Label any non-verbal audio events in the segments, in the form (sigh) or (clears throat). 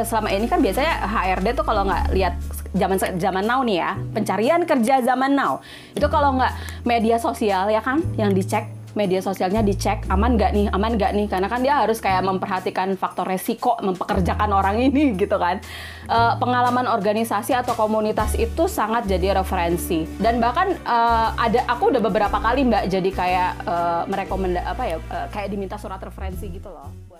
selama ini kan biasanya HRD tuh kalau nggak lihat zaman zaman now nih ya pencarian kerja zaman now. Itu kalau nggak media sosial ya kan yang dicek media sosialnya dicek aman nggak nih aman nggak nih? Karena kan dia harus kayak memperhatikan faktor resiko mempekerjakan orang ini (laughs) gitu kan. Uh, pengalaman organisasi atau komunitas itu sangat jadi referensi. Dan bahkan uh, ada aku udah beberapa kali mbak jadi kayak uh, merekomenda apa ya uh, kayak diminta surat referensi gitu loh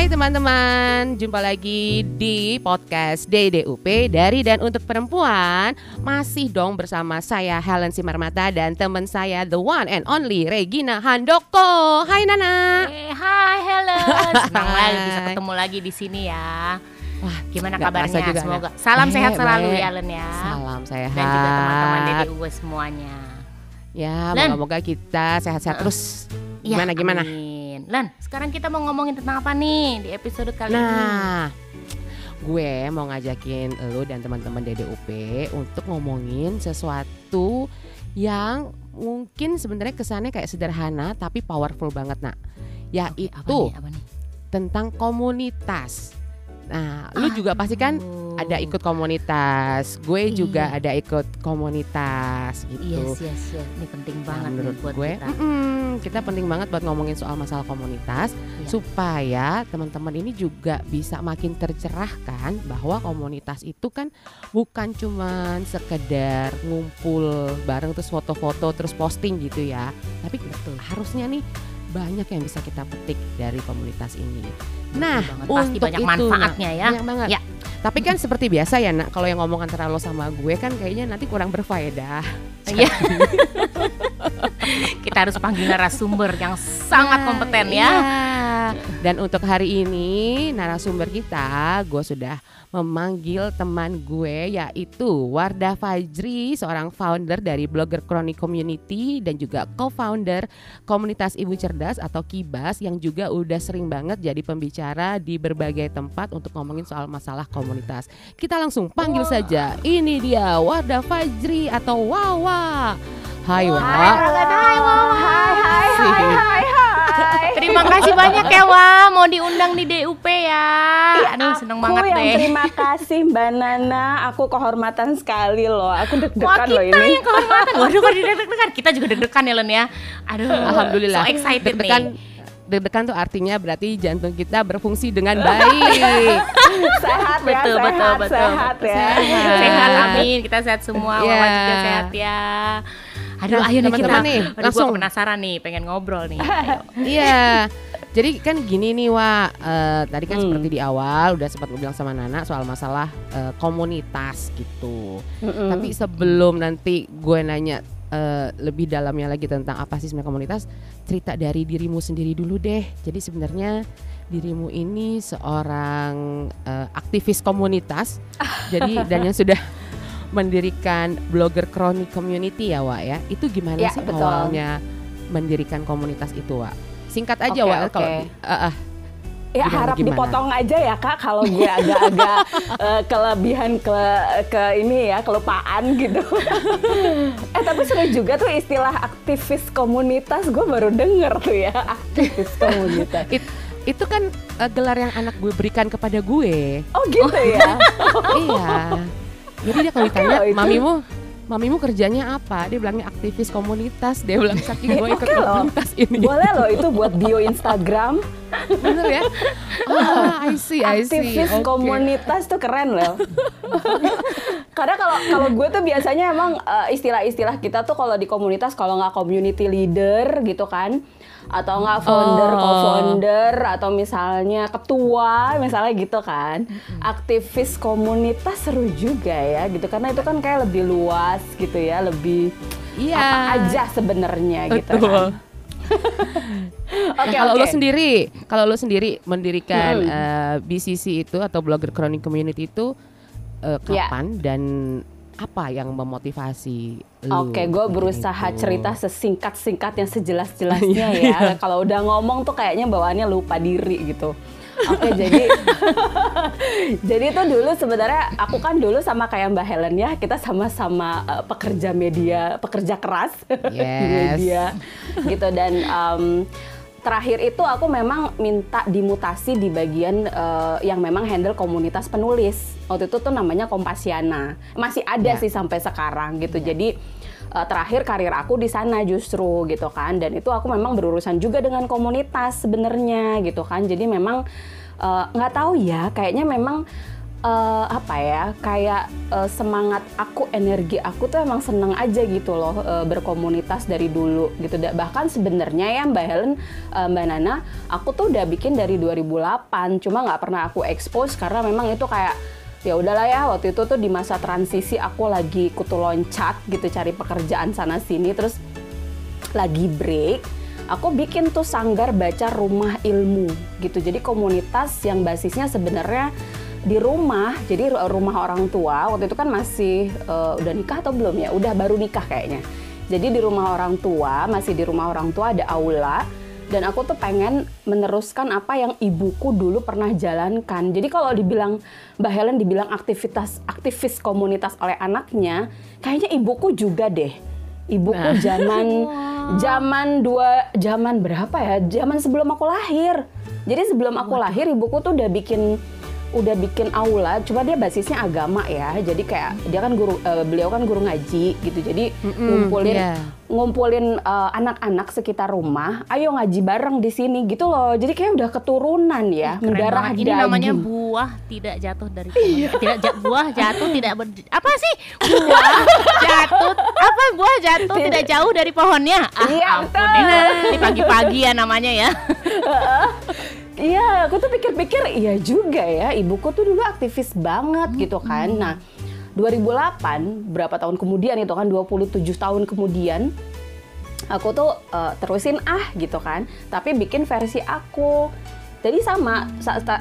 Hai teman-teman, jumpa lagi di podcast DDUP dari dan untuk perempuan Masih dong bersama saya Helen Simarmata dan teman saya the one and only Regina Handoko Hai Nana hey, Hai Helen, (laughs) senang lagi bisa ketemu lagi di sini ya Wah, gimana kabarnya? Juga, Semoga salam eh, sehat selalu ya Len ya. Salam sehat. Dan juga teman-teman DDUP semuanya. Ya, moga-moga kita sehat-sehat uh, terus. Gimana ya, gimana? Amin. Len, sekarang kita mau ngomongin tentang apa nih di episode kali nah, ini? Nah, gue mau ngajakin lo dan teman-teman DDUP untuk ngomongin sesuatu yang mungkin sebenarnya kesannya kayak sederhana tapi powerful banget nak yaitu Oke, apa nih, apa nih? tentang komunitas Nah, lu juga pasti kan ada ikut komunitas. Gue iya. juga ada ikut komunitas gitu. Yes, yes, yes. Ini penting nah, banget menurut buat gue. Kita. Mm -mm, kita penting banget buat ngomongin soal masalah komunitas yeah. supaya teman-teman ini juga bisa makin tercerahkan bahwa komunitas itu kan bukan cuman sekedar ngumpul bareng terus foto-foto terus posting gitu ya. Tapi betul harusnya nih banyak yang bisa kita petik dari komunitas ini. Nah, Pasti untuk banyak manfaatnya ya. Banyak banget. Ya. Tapi kan seperti biasa ya, Nak, kalau yang ngomong antara lo sama gue kan kayaknya nanti kurang berfaedah. Iya. (laughs) kita harus panggil narasumber yang sangat nah, kompeten ya. Iya. Dan untuk hari ini narasumber kita, gue sudah memanggil teman gue yaitu Wardah Fajri, seorang founder dari Blogger Chronic Community dan juga co-founder komunitas Ibu Cerdas atau Kibas yang juga udah sering banget jadi pembicara di berbagai tempat untuk ngomongin soal masalah komunitas. Kita langsung panggil wow. saja. Ini dia Wardah Fajri atau Wawa. Hai Wawa. Hai Wawa. Hai hai hai hai. hai. (laughs) Terima kasih banyak ya Wah mau diundang di DUP ya. Aduh seneng banget yang deh. Terima (laughs) kasih Mbak Nana, aku kehormatan sekali loh. Aku deg-degan loh ini. Kita yang kehormatan. (laughs) Waduh kok deg-degan. Kita juga deg-degan ya Len ya. Aduh, alhamdulillah. So excited deg nih deg-degan tuh artinya berarti jantung kita berfungsi dengan baik. (laughs) sehat ya, betul, sehat, betul, betul, sehat ya. Sehat. sehat, amin. Kita sehat semua, yeah. Wawa juga sehat ya. Aduh, nah, ayo nih kita nih, Aduh, langsung penasaran nih, pengen ngobrol nih. (laughs) Iya. Jadi kan gini nih Wak, uh, tadi kan hmm. seperti di awal udah sempat gue bilang sama Nana soal masalah uh, komunitas gitu. Mm-mm. Tapi sebelum nanti gue nanya uh, lebih dalamnya lagi tentang apa sih sebenarnya komunitas, cerita dari dirimu sendiri dulu deh. Jadi sebenarnya dirimu ini seorang uh, aktivis komunitas, (laughs) jadi dan yang sudah mendirikan blogger Chronic Community ya Wak ya. Itu gimana ya, sih betul. awalnya mendirikan komunitas itu Wak? Singkat aja okay, Wak okay. kalau uh, uh, Ya gimana, harap gimana? dipotong aja ya kak kalau gue agak-agak uh, (laughs) kelebihan ke ke ini ya kelupaan gitu. (laughs) eh tapi seru juga tuh istilah aktivis komunitas gue baru denger tuh ya aktivis (laughs) komunitas. It, itu kan uh, gelar yang anak gue berikan kepada gue. Oh gitu ya. iya. Jadi dia kalau ditanya, okay mamimu mamimu kerjanya apa? Dia bilangnya aktivis komunitas. Dia bilang saking gue (laughs) ikut okay komunitas loh. ini. Boleh loh itu buat bio (laughs) Instagram. Bener ya? Ah, I see, I see. Aktivis okay. komunitas tuh keren loh. (laughs) Karena kalau kalau gue tuh biasanya emang uh, istilah-istilah kita tuh kalau di komunitas kalau nggak community leader gitu kan atau enggak founder, oh. co-founder atau misalnya ketua, misalnya gitu kan. Aktivis komunitas seru juga ya gitu karena itu kan kayak lebih luas gitu ya, lebih iya. apa aja sebenarnya gitu kan. (laughs) Oke, okay, nah, kalau okay. lo sendiri, kalau lo sendiri mendirikan hmm. uh, eh, BCC itu atau Blogger Chronic Community itu uh, kapan yeah. dan apa yang memotivasi lu? Oke, okay, gue berusaha itu? cerita sesingkat-singkatnya sejelas-jelasnya (laughs) ya. Kalau udah ngomong tuh kayaknya bawaannya lupa diri gitu. Oke, (laughs) jadi (laughs) jadi itu dulu sebenarnya aku kan dulu sama kayak Mbak Helen ya, kita sama-sama uh, pekerja media, pekerja keras yes. di media gitu dan um, terakhir itu aku memang minta dimutasi di bagian uh, yang memang handle komunitas penulis. Waktu itu tuh namanya Kompasiana. Masih ada yeah. sih sampai sekarang gitu. Yeah. Jadi uh, terakhir karir aku di sana justru gitu kan. Dan itu aku memang berurusan juga dengan komunitas sebenarnya gitu kan. Jadi memang eh, nggak uh, tahu ya, kayaknya memang uh, apa ya kayak uh, semangat aku energi aku tuh emang seneng aja gitu loh uh, berkomunitas dari dulu gitu. Bahkan sebenarnya ya Mbak Helen uh, Mbak Nana aku tuh udah bikin dari 2008 cuma nggak pernah aku expose karena memang itu kayak ya udahlah ya waktu itu tuh di masa transisi aku lagi kutu loncat gitu cari pekerjaan sana sini terus lagi break aku bikin tuh sanggar baca rumah ilmu gitu. Jadi komunitas yang basisnya sebenarnya di rumah jadi rumah orang tua waktu itu kan masih uh, udah nikah atau belum ya udah baru nikah kayaknya jadi di rumah orang tua masih di rumah orang tua ada aula dan aku tuh pengen meneruskan apa yang ibuku dulu pernah jalankan. Jadi kalau dibilang Mbak Helen dibilang aktivitas aktivis komunitas oleh anaknya, kayaknya ibuku juga deh. Ibuku nah. zaman (laughs) zaman dua zaman berapa ya? Zaman sebelum aku lahir. Jadi sebelum aku lahir ibuku tuh udah bikin udah bikin aula, cuma dia basisnya agama ya. Jadi kayak dia kan guru, uh, beliau kan guru ngaji gitu. Jadi mm -mm, ngumpulin yeah. ngumpulin uh, anak-anak sekitar rumah, ayo ngaji bareng di sini gitu loh. Jadi kayak udah keturunan ya, Keren mendarah banget. Ini namanya buah tidak jatuh dari pohon. Iya. Tidak ja, buah jatuh tidak ber, apa sih? Buah jatuh apa buah jatuh tidak, tidak jauh dari pohonnya? Ah, iya, ampun. Ini pagi-pagi ya namanya ya. Iya, aku tuh pikir-pikir iya juga ya, ibuku tuh dulu aktivis banget hmm. gitu kan. Nah, 2008 berapa tahun kemudian itu kan 27 tahun kemudian aku tuh uh, terusin ah gitu kan, tapi bikin versi aku. Jadi sama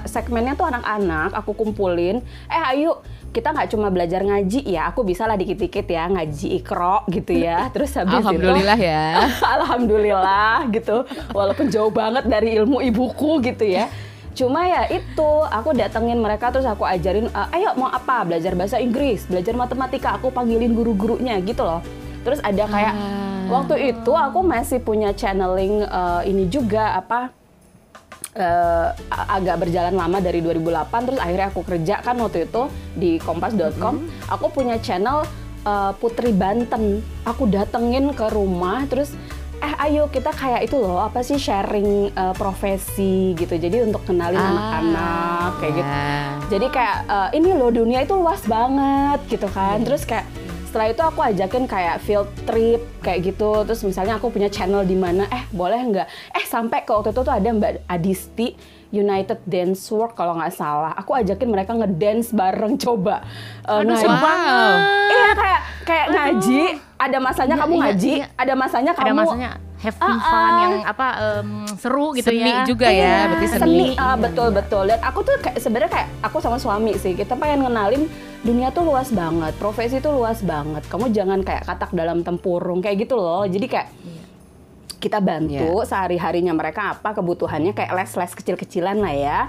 segmennya tuh anak-anak aku kumpulin, eh ayo kita nggak cuma belajar ngaji ya, aku bisa lah dikit-dikit ya ngaji ikro gitu ya. (laughs) Terus habis alhamdulillah itu, ya. (laughs) alhamdulillah gitu. Walaupun jauh banget dari ilmu ibuku gitu ya. Cuma ya itu, aku datengin mereka terus aku ajarin, uh, ayo mau apa? Belajar bahasa Inggris, belajar matematika, aku panggilin guru-gurunya gitu loh. Terus ada kayak ah. waktu itu aku masih punya channeling uh, ini juga apa uh, agak berjalan lama dari 2008 terus akhirnya aku kerja kan waktu itu di kompas.com mm -hmm. aku punya channel uh, Putri Banten aku datengin ke rumah terus eh ayo kita kayak itu loh apa sih sharing uh, profesi gitu jadi untuk kenalin ah, anak-anak kayak gitu yeah. jadi kayak uh, ini loh dunia itu luas banget gitu kan yeah. terus kayak setelah itu aku ajakin kayak field trip kayak gitu. Terus misalnya aku punya channel di mana eh boleh nggak? Eh sampai ke waktu itu tuh ada Mbak Adisti United Dance Work kalau nggak salah. Aku ajakin mereka ngedance bareng (laughs) coba. Uh, Aduh, ngaji. wow. iya kayak kayak Aduh. ngaji. Ada masanya iya, kamu iya, ngaji iya. ada masanya kamu ada masanya having uh, uh, fun yang apa um, seru gitu seni ya. juga ya, iya, berarti seni. seni uh, betul betul. Dan aku tuh kayak sebenarnya kayak aku sama suami sih kita pengen ngenalin dunia tuh luas banget, profesi tuh luas banget. Kamu jangan kayak katak dalam tempurung kayak gitu loh. Jadi kayak iya. kita bantu yeah. sehari harinya mereka apa kebutuhannya kayak les les kecil kecilan lah ya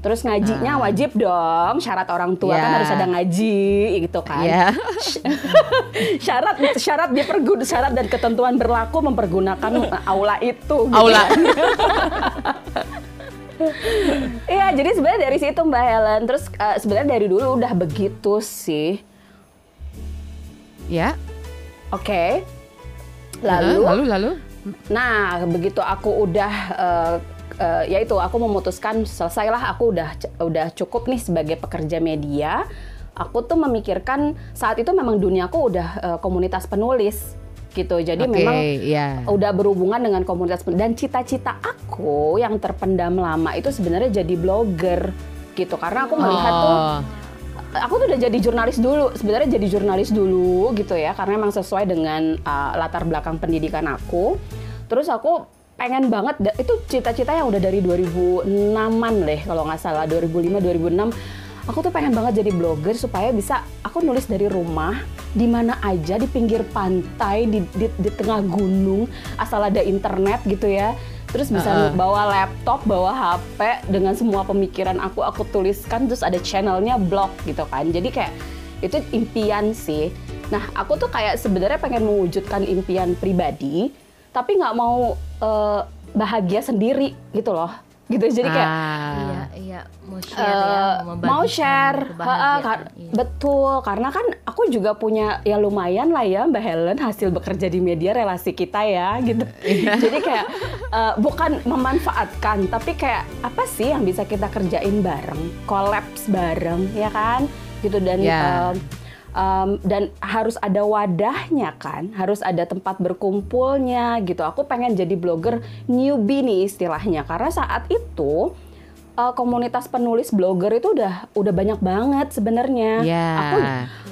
Terus ngajinya nah. wajib dong, syarat orang tua yeah. kan harus ada ngaji gitu kan. Yeah. (laughs) syarat syarat diperguna syarat dan ketentuan berlaku mempergunakan aula itu. Gitu aula. Kan. (laughs) Iya, jadi sebenarnya dari situ Mbak Helen. Terus uh, sebenarnya dari dulu udah begitu sih. Ya. Oke. Okay. Lalu, lalu, lalu. Nah, begitu aku udah uh, uh, ya itu aku memutuskan selesailah aku udah udah cukup nih sebagai pekerja media. Aku tuh memikirkan saat itu memang duniaku udah uh, komunitas penulis gitu. Jadi okay, memang yeah. udah berhubungan dengan komunitas dan cita-cita aku yang terpendam lama itu sebenarnya jadi blogger gitu. Karena aku melihat oh. tuh aku tuh udah jadi jurnalis dulu. Sebenarnya jadi jurnalis dulu gitu ya karena memang sesuai dengan uh, latar belakang pendidikan aku. Terus aku pengen banget itu cita-cita yang udah dari 2006-an deh kalau nggak salah 2005 2006 aku tuh pengen banget jadi blogger supaya bisa aku nulis dari rumah di mana aja di pinggir pantai di, di, di tengah gunung asal ada internet gitu ya. Terus bisa Uh-uh. bawa laptop bawa HP dengan semua pemikiran aku aku tuliskan terus ada channelnya blog gitu kan. Jadi kayak itu impian sih. Nah aku tuh kayak sebenarnya pengen mewujudkan impian pribadi tapi nggak mau eh, bahagia sendiri gitu loh gitu jadi kayak Ah. Iya, iya, mau share ya, Eh, mau, share, kar- iya. betul. Karena kan aku juga punya ya lumayan lah ya Mbak Helen hasil bekerja di media relasi kita ya gitu. (laughs) Jadi kayak eh, bukan memanfaatkan, tapi kayak apa sih yang bisa kita kerjain bareng, kolaps bareng, ya kan? Gitu dan Ya. em, em, dan harus ada wadahnya kan, harus ada tempat berkumpulnya gitu. Aku pengen jadi blogger newbie nih istilahnya, karena saat itu uh, komunitas penulis blogger itu udah udah banyak banget sebenarnya. Ya. Aku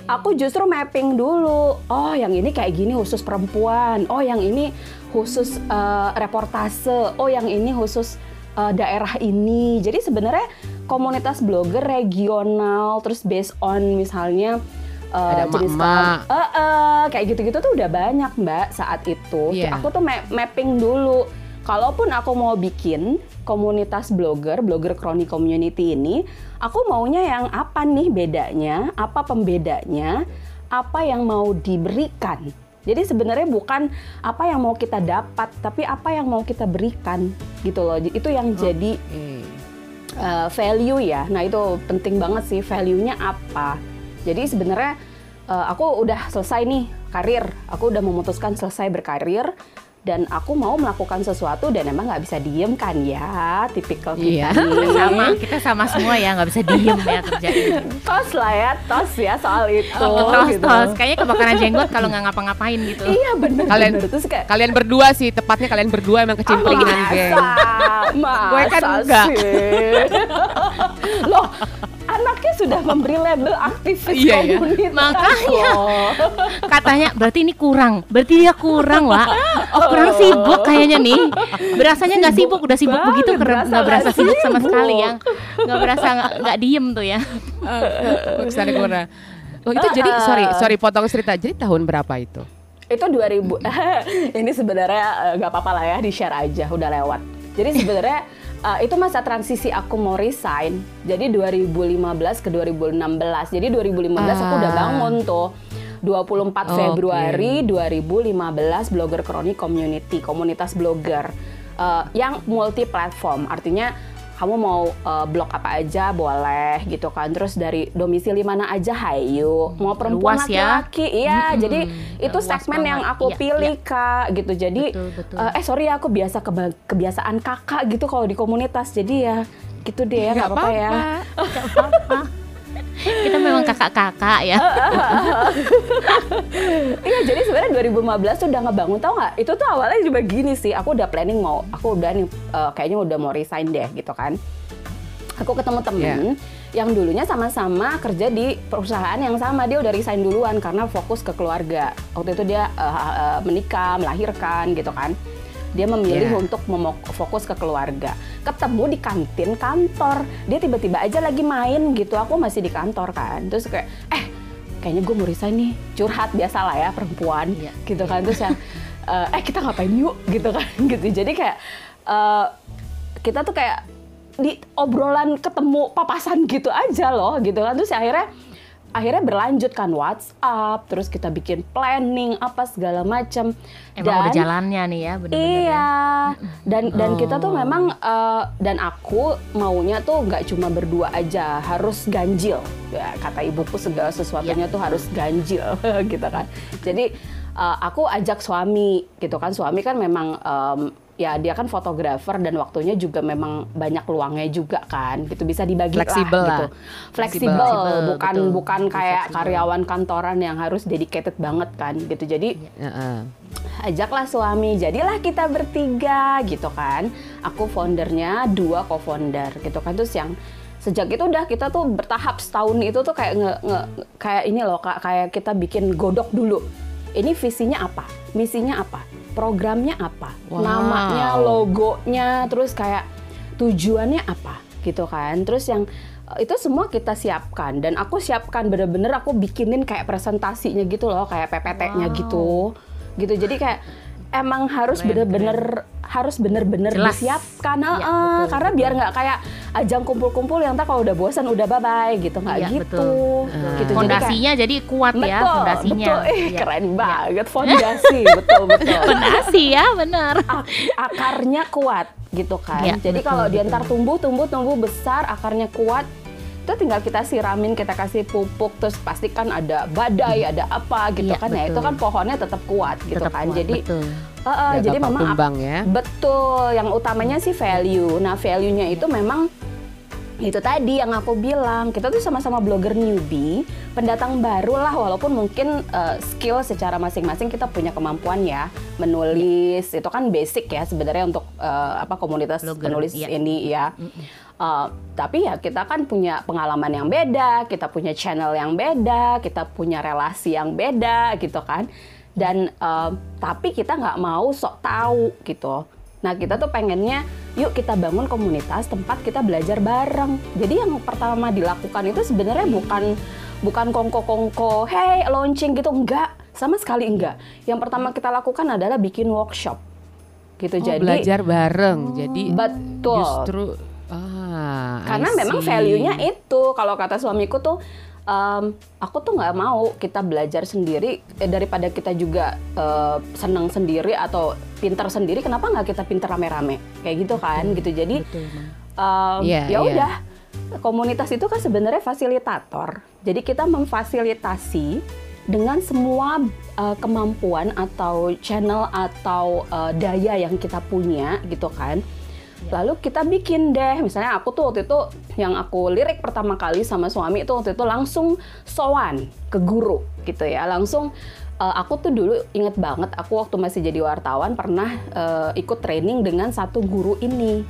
aku justru mapping dulu. Oh, yang ini kayak gini khusus perempuan. Oh, yang ini khusus uh, reportase. Oh, yang ini khusus uh, daerah ini. Jadi sebenarnya komunitas blogger regional terus based on misalnya uh, Ada jenis Eh, eh, kayak gitu-gitu tuh udah banyak mbak saat itu. Iya. Aku tuh ma- mapping dulu. Kalaupun aku mau bikin komunitas blogger, blogger Chronic Community ini, aku maunya yang apa nih bedanya, apa pembedanya, apa yang mau diberikan. Jadi sebenarnya bukan apa yang mau kita dapat, tapi apa yang mau kita berikan gitu loh. Itu yang jadi Oke. uh, value ya. Nah itu penting banget sih value-nya apa. Jadi sebenarnya uh, aku udah selesai nih karir, aku udah memutuskan selesai berkarir dan aku mau melakukan sesuatu dan emang nggak bisa diem kan ya, tipikal Iya. kita nih. (laughs) sama kita sama semua ya nggak bisa diem ya kerjain tos lah ya, tos ya soal itu. tos gitu. tos kayaknya kebakaran jenggot kalau nggak ngapa-ngapain gitu Iya bener Kalian- bener terus kayak Kalian berdua sih, tepatnya kalian berdua emang kecimplingan, geng. Masa Gue kan enggak. sih? Loh, anaknya sudah memberi label aktivis Iya, iya. komunitas. Makanya. loh. katanya berarti ini kurang berarti dia kurang wa oh kurang sibuk kayaknya nih berasanya nggak sibuk udah sibuk banget, begitu keren berasa nggak berasa nggak sibuk sama sibuk. sekali ya nggak berasa nggak nggak diem tuh ya Ke sana ke mana? Oh itu jadi Ah. sorry sorry potong cerita. Jadi tahun berapa itu? Itu 2000. (laughs) ini sebenarnya eh, nggak apa-apa lah ya, di share aja, udah lewat. Jadi sebenarnya eh, itu masa transisi aku mau resign. Jadi 2015 ke 2016. Jadi 2015 aku udah Ah. bangun tuh. 24 Oke. Februari 2015 Blogger Chronic Community, komunitas blogger eh, yang multi platform. Artinya kamu mau eh, blog apa aja boleh gitu kan. Terus dari domisili mana aja hayu. Mau perempuan ya. laki-laki. Iya, Mm-mm. jadi itu Luas segmen yang banget. aku Iya, pilih kak gitu. Jadi Betul, betul. eh, eh sorry ya, aku biasa keba- kebiasaan kakak gitu kalau di komunitas. Jadi ya gitu deh ya nggak apa-apa ya. (laughs) nggak apa-apa kita memang kakak-kakak ya (laughs) Iya, jadi sebenarnya 2015 tuh udah ngebangun tau nggak? Itu tuh awalnya juga gini sih. Aku udah planning mau, aku udah nih eh, kayaknya udah mau resign deh gitu kan. Aku ketemu temen yang dulunya sama-sama kerja di perusahaan yang sama. Dia udah resign duluan karena fokus ke keluarga. Waktu itu dia eh, eh, menikah, melahirkan gitu kan. Dia memilih Yeah. untuk fokus ke keluarga. Ketemu di kantin kantor. Dia tiba-tiba aja lagi main gitu. Aku masih di kantor kan. Terus kayak, eh kayaknya gue mau resign nih. Curhat biasa lah ya perempuan Iya, gitu kan. Terus yang, (laughs) eh eh, kita ngapain yuk gitu kan. (laughs) gitu. Jadi kayak eh, kita tuh kayak di obrolan ketemu papasan gitu aja loh gitu kan. Terus akhirnya akhirnya berlanjut kan WhatsApp, terus kita bikin planning apa segala macam. emang udah jalannya nih ya bener-bener ya. Iya, dan dan kita tuh Oh. memang eh, dan aku maunya tuh nggak cuma berdua aja, harus ganjil. Ya, kata ibuku segala sesuatunya tuh harus ganjil (laughs) gitu kan. Jadi eh, aku ajak suami gitu kan, suami kan memang em, ya dia kan fotografer dan waktunya juga memang banyak luangnya juga kan, gitu bisa dibagi Fleksibel lah, lah. gitu. Fleksibel, Fleksibel, bukan betul. bukan kayak Fleksibel. karyawan kantoran yang harus dedicated banget kan, gitu. Jadi Heeh. ajaklah suami jadilah kita bertiga gitu kan aku foundernya dua co-founder gitu kan terus yang sejak itu udah kita tuh bertahap setahun itu tuh kayak nge, nge- kayak ini loh Kak, kayak kita bikin godok dulu ini visinya apa? Misinya apa? Programnya apa? Wow. namanya logonya terus kayak tujuannya apa? Gitu kan. Terus yang eh, itu semua kita siapkan. Dan aku siapkan bener-bener aku bikinin kayak presentasinya gitu loh kayak PPT-nya Wow. gitu. Gitu. Jadi kayak emang harus bener-bener harus bener-bener disiapkan Iya, ah, ah. betul, karena biar nggak kayak ajang kumpul-kumpul yang tak kalau udah bosan udah bye bye gitu nggak Iya, gitu betul. gitu Ah. Jadi kayak- Fondasinya jadi kuat ya betul fondasinya. betul Ih, Iya. keren banget (laughs) fondasi betul betul Fondasi ya benar. Ak- akarnya kuat gitu kan. Iya, Jadi betul, kalau dia betul. ntar tumbuh tumbuh tumbuh besar akarnya kuat itu tinggal kita siramin, kita kasih pupuk, terus pastikan ada badai, ada apa gitu Iya, kan ya. Itu betul. kan pohonnya tetap kuat gitu Tetap kan. kuat, Jadi betul. Nggak jadi memang tumbang ya. betul. Yang utamanya sih value. Nah value-nya itu memang itu tadi yang aku bilang kita tuh sama-sama blogger newbie pendatang baru lah walaupun mungkin eh, skill secara masing-masing kita punya kemampuan ya menulis itu kan basic ya sebenarnya untuk eh, apa komunitas Blogger, penulis iya. ini ya. Eh, tapi ya kita kan punya pengalaman yang beda kita punya channel yang beda kita punya relasi yang beda gitu kan. Dan eh, tapi kita nggak mau sok tahu gitu Nah kita tuh pengennya yuk kita bangun komunitas tempat kita belajar bareng. Jadi yang pertama dilakukan itu sebenarnya bukan bukan kongko-kongko, hey launching gitu enggak, sama sekali enggak. Yang pertama kita lakukan adalah bikin workshop gitu. Oh, Jadi belajar bareng. Jadi betul. justru ah, Karena memang value-nya itu kalau kata suamiku tuh em, aku tuh nggak mau kita belajar sendiri eh, daripada kita juga eh, senang sendiri atau pintar sendiri kenapa nggak kita pintar rame-rame? Kayak gitu kan? Gitu. Jadi Betul, em, Iya, ya iya. udah. Komunitas itu kan sebenarnya fasilitator. Jadi kita memfasilitasi dengan semua eh, kemampuan atau channel atau eh, daya yang kita punya gitu kan Lalu kita bikin deh, misalnya aku tuh waktu itu yang aku lirik pertama kali sama suami itu waktu itu langsung sowan ke guru gitu ya, langsung eh, aku tuh dulu inget banget aku waktu masih jadi wartawan pernah eh, ikut training dengan satu guru ini,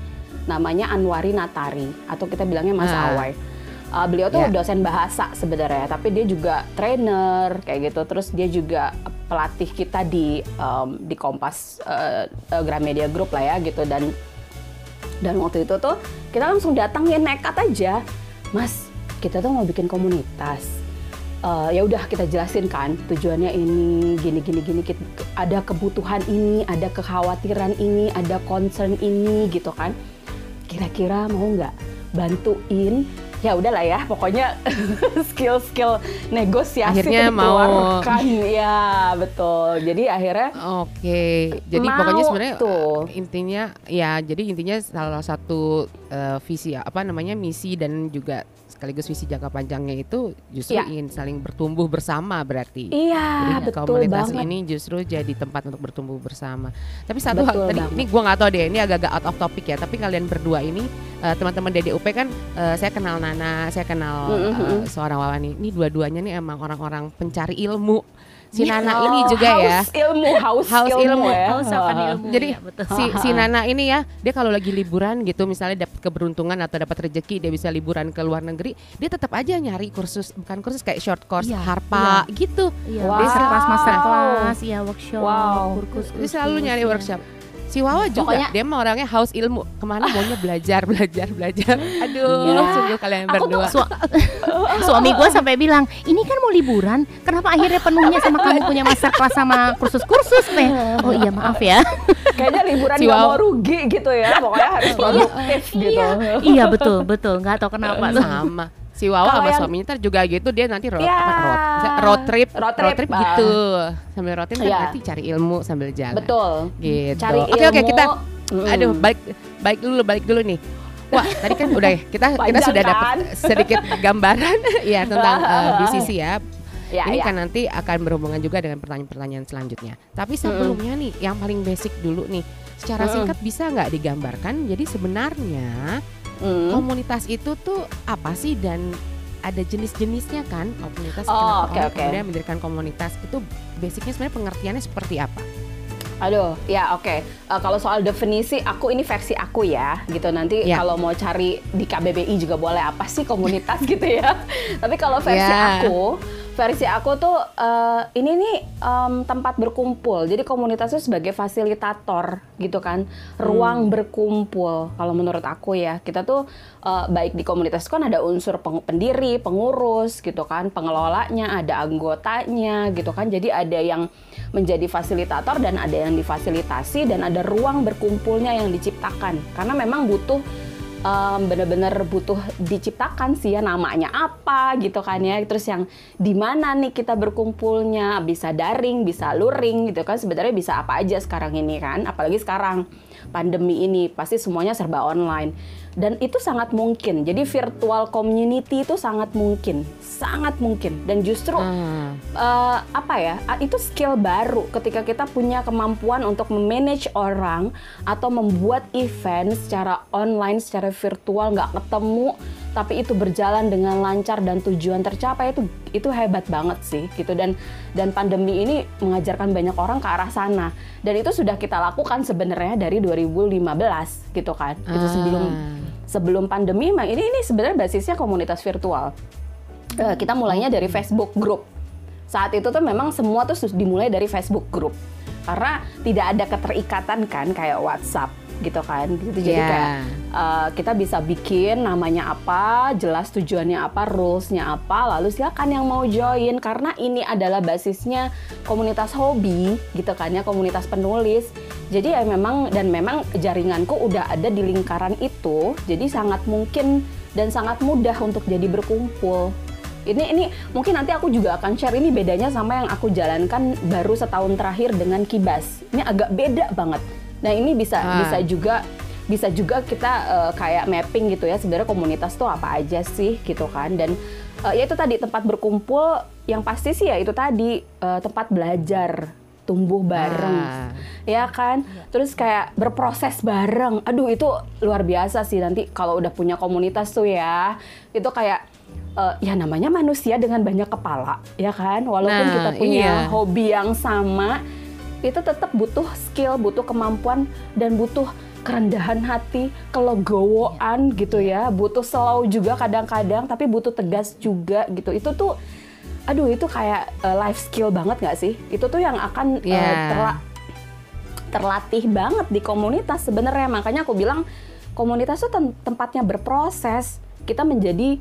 namanya Anwari Natari atau kita bilangnya Mas Ah. Awai. Eh, beliau tuh Ya. dosen bahasa sebenarnya, tapi dia juga trainer kayak gitu. Terus dia juga pelatih kita di em, di Kompas eh, Gramedia Group lah ya gitu dan dan waktu itu tuh kita langsung datang ya nekat aja, Mas kita tuh mau bikin komunitas. Eh, ya udah kita jelasin kan tujuannya ini gini gini gini Kit- ada kebutuhan ini ada kekhawatiran ini ada concern ini gitu kan kira-kira mau nggak bantuin ya udahlah ya pokoknya (laughs) skill-skill negosiasi Akhirnya mau- dikeluarkan ya betul jadi akhirnya Oke, jadi Mau pokoknya sebenarnya tuh. uh, intinya ya jadi intinya salah satu uh, visi apa namanya misi dan juga sekaligus visi jangka panjangnya itu justru Iya. ingin saling bertumbuh bersama berarti. iya Jadi betul komunitas banget ini justru jadi tempat untuk bertumbuh bersama. Tapi satu hal tadi banget. ini gua nggak tahu deh ini agak-agak out of topic ya. Tapi kalian berdua ini uh, teman-teman DDUP kan uh, saya kenal Nana, saya kenal Mm, mm, uh, seorang Wawani. Ini dua-duanya nih emang orang-orang pencari ilmu. Si Oh, Nana ini juga ya. haus ilmu haus, Haus ilmu, ilmu. ya Haus akan ilmu. Jadi ya, betul. si si Nana ini ya, dia kalau lagi liburan gitu misalnya dapat keberuntungan atau dapat rezeki dia bisa liburan ke luar negeri, dia tetap aja nyari kursus bukan kursus kayak short course Iya, harpa gitu. Iya, Wow. master class, master class, ya workshop, Wow. kursus, Dia selalu nyari ya. Si Wawa juga Pokoknya- dia mah orangnya haus ilmu. Ke mana maunya belajar, belajar, belajar. (laughs) Aduh, Iya. sungguh kalian Aku tuh berdua. su- (laughs) suami gue sampai bilang, ini kan mau liburan, kenapa akhirnya penuhnya sama kamu punya master class sama kursus-kursus teh? Oh iya maaf ya. (laughs) kayaknya liburan Si Waw. mau rugi gitu ya pokoknya harus produktif gitu iya betul betul, nggak tahu kenapa tuh. sama. Si Wawa sama yang- suaminya ntar juga gitu dia nanti road, Ya. apa, road, road trip, Road trip, ah. gitu. Sambil road trip kan Iya. nanti cari ilmu sambil jalan. betul gitu. cari Oke oke ilmu. kita Mm. aduh balik balik dulu balik dulu nih. Wah, tadi kan udah ya, kita kita Panjang sudah kan? dapat sedikit gambaran (laughs) (laughs) ya tentang uh, BCC ya. ya, Ini ya. kan nanti akan berhubungan juga dengan pertanyaan-pertanyaan selanjutnya. Tapi sebelumnya nih, yang paling basic dulu nih, secara Mm-mm. singkat bisa nggak digambarkan? Jadi sebenarnya Mm. komunitas itu tuh apa sih dan ada jenis-jenisnya kan komunitas Oh, kenapa oke, orang oke. kemudian mendirikan komunitas itu basicnya sebenarnya pengertiannya seperti apa? Aduh, ya oke. Eh, kalau soal definisi, aku ini versi aku ya, gitu. Nanti Ya. kalau mau cari di KBBI juga boleh apa sih komunitas (laughs) gitu ya. Tapi kalau versi Ya. aku, versi aku tuh uh, ini nih um, tempat berkumpul. Jadi komunitas itu sebagai fasilitator gitu kan, ruang hmm. berkumpul. Kalau menurut aku ya, kita tuh uh, baik di komunitas kan ada unsur peng pendiri, pengurus gitu kan, pengelolanya, ada anggotanya gitu kan. Jadi ada yang menjadi fasilitator dan ada yang difasilitasi dan ada ruang berkumpulnya yang diciptakan. Karena memang butuh um, bener-bener butuh diciptakan sih ya namanya apa gitu kan ya. Terus yang di mana nih kita berkumpulnya bisa daring bisa luring gitu kan. Sebenarnya bisa apa aja sekarang ini kan apalagi sekarang pandemi ini pasti semuanya serba online dan itu sangat mungkin. Jadi virtual community itu sangat mungkin. Sangat mungkin. Dan justru hmm. uh, apa ya itu skill baru ketika kita punya kemampuan untuk memanage orang atau membuat event secara online secara virtual nggak ketemu tapi itu berjalan dengan lancar dan tujuan tercapai itu itu hebat banget sih gitu dan dan pandemi ini mengajarkan banyak orang ke arah sana dan itu sudah kita lakukan sebenarnya dari 2015 gitu kan itu sebelum ah sebelum pandemi memang ini ini sebenarnya basisnya komunitas virtual. Uh, kita mulainya dari Facebook group. Saat itu tuh memang semua tuh dimulai dari Facebook group. Karena tidak ada keterikatan kan kayak WhatsApp gitu kan gitu jadi yeah. kayak uh, kita bisa bikin namanya apa jelas tujuannya apa rulesnya apa lalu silakan yang mau join karena ini adalah basisnya komunitas hobi gitu kan ya komunitas penulis jadi ya memang dan memang jaringanku udah ada di lingkaran itu, jadi sangat mungkin dan sangat mudah untuk jadi berkumpul. Ini ini mungkin nanti aku juga akan share ini bedanya sama yang aku jalankan baru setahun terakhir dengan Kibas. Ini agak beda banget. Nah, ini bisa ah. bisa juga bisa juga kita uh, kayak mapping gitu ya sebenarnya komunitas tuh apa aja sih gitu kan dan uh, ya itu tadi tempat berkumpul yang pasti sih ya itu tadi uh, tempat belajar tumbuh bareng, ah. ya kan? Ya. Terus kayak berproses bareng. Aduh itu luar biasa sih nanti kalau udah punya komunitas tuh ya, itu kayak uh, ya namanya manusia dengan banyak kepala, ya kan? Walaupun nah, kita punya iya. hobi yang sama, itu tetap butuh skill, butuh kemampuan dan butuh kerendahan hati, kelegowoan gitu ya, butuh slow juga kadang-kadang, tapi butuh tegas juga gitu. Itu tuh aduh itu kayak uh, life skill banget gak sih? Itu tuh yang akan yeah. uh, iya. terla terlatih banget di komunitas sebenarnya. Makanya aku bilang komunitas tuh tem tempatnya berproses. Kita menjadi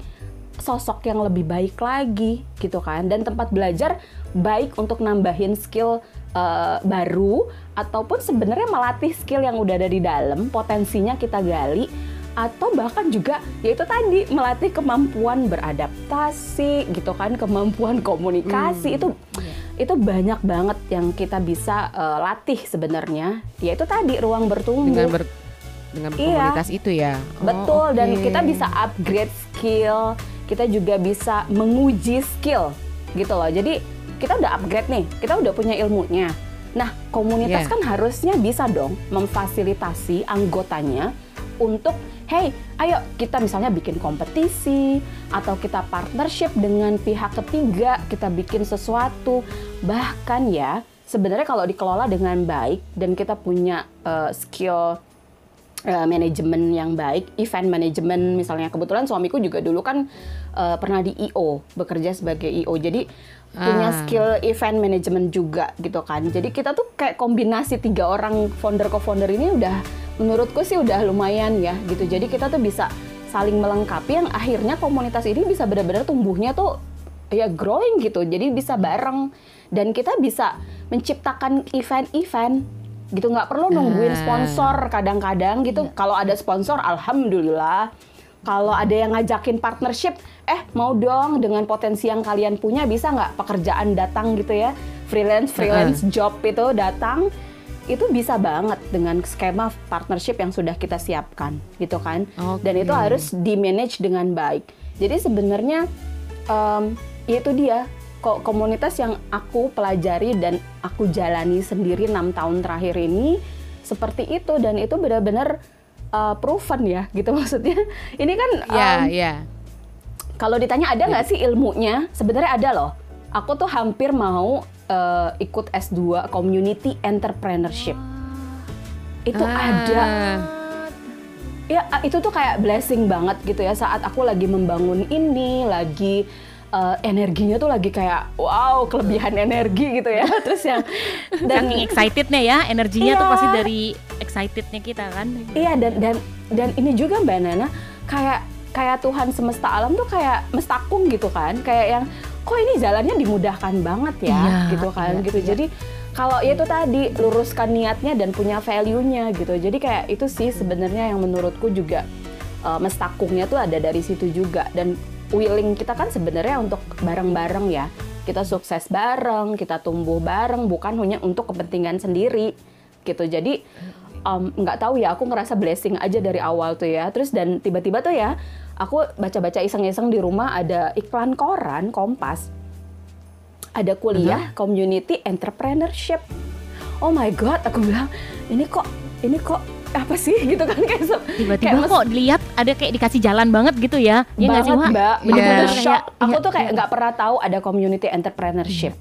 sosok yang lebih baik lagi gitu kan. Dan tempat belajar baik untuk nambahin skill uh, baru ataupun sebenarnya melatih skill yang udah ada di dalam, potensinya kita gali atau bahkan juga yaitu tadi melatih kemampuan beradaptasi gitu kan kemampuan komunikasi hmm. itu yeah. itu banyak banget yang kita bisa uh, latih sebenarnya yaitu tadi ruang bertumbuh dengan ber, dengan iya. komunitas itu ya oh, betul okay. dan kita bisa upgrade skill kita juga bisa menguji skill gitu loh jadi kita udah upgrade nih kita udah punya ilmunya nah komunitas yeah. kan harusnya bisa dong memfasilitasi anggotanya untuk hey, ayo kita misalnya bikin kompetisi atau kita partnership dengan pihak ketiga, kita bikin sesuatu. Bahkan ya, sebenarnya kalau dikelola dengan baik dan kita punya uh, skill uh, manajemen yang baik, event manajemen misalnya. Kebetulan suamiku juga dulu kan uh, pernah di IO, bekerja sebagai IO. Jadi punya ah. skill event manajemen juga gitu kan. Jadi kita tuh kayak kombinasi tiga orang founder co-founder ini udah menurutku sih udah lumayan ya gitu. Jadi kita tuh bisa saling melengkapi yang akhirnya komunitas ini bisa benar-benar tumbuhnya tuh ya growing gitu. Jadi bisa bareng dan kita bisa menciptakan event-event gitu nggak perlu nungguin ah. sponsor kadang-kadang gitu. Ya. Kalau ada sponsor alhamdulillah. Kalau ada yang ngajakin partnership, eh mau dong dengan potensi yang kalian punya bisa nggak pekerjaan datang gitu ya freelance freelance uh job itu datang itu bisa banget dengan skema partnership yang sudah kita siapkan gitu kan okay. dan itu harus di manage dengan baik jadi sebenarnya um, itu dia kok komunitas yang aku pelajari dan aku jalani sendiri enam tahun terakhir ini seperti itu dan itu benar-benar uh, proven ya gitu (laughs) maksudnya ini kan um, yeah, yeah. kalau ditanya ada nggak yeah. sih ilmunya sebenarnya ada loh aku tuh hampir mau uh, ikut S2 Community Entrepreneurship. Itu ah. ada. Ya itu tuh kayak blessing banget gitu ya saat aku lagi membangun ini, lagi uh, energinya tuh lagi kayak wow kelebihan energi gitu ya. (laughs) Terus yang dan saking excitednya ya energinya iya, tuh pasti dari excitednya kita kan. Iya dan dan dan ini juga mbak Nana kayak kayak Tuhan semesta alam tuh kayak mestakung gitu kan. Kayak yang kok ini jalannya dimudahkan banget ya? Iya, gitu kan iya, gitu. iya. jadi kalau ya itu tadi luruskan niatnya dan punya value-nya gitu. Jadi kayak itu sih sebenarnya yang menurutku juga uh, mestakungnya tuh ada dari situ juga. Dan willing kita kan sebenarnya untuk bareng-bareng ya kita sukses bareng, kita tumbuh bareng, bukan hanya untuk kepentingan sendiri gitu. Jadi nggak um, tahu ya, aku ngerasa blessing aja dari awal tuh ya. Terus dan tiba-tiba tuh ya, aku baca-baca iseng-iseng di rumah ada iklan koran Kompas, ada kuliah uh -huh. community entrepreneurship. Oh my god, aku bilang ini kok ini kok apa sih? (laughs) Gitu kan kayak tiba-tiba kok dilihat ada kayak dikasih jalan banget gitu ya? Ya banget sih mbak. Bener-bener yeah. shock. aku yeah. tuh kayak nggak pernah tahu ada community entrepreneurship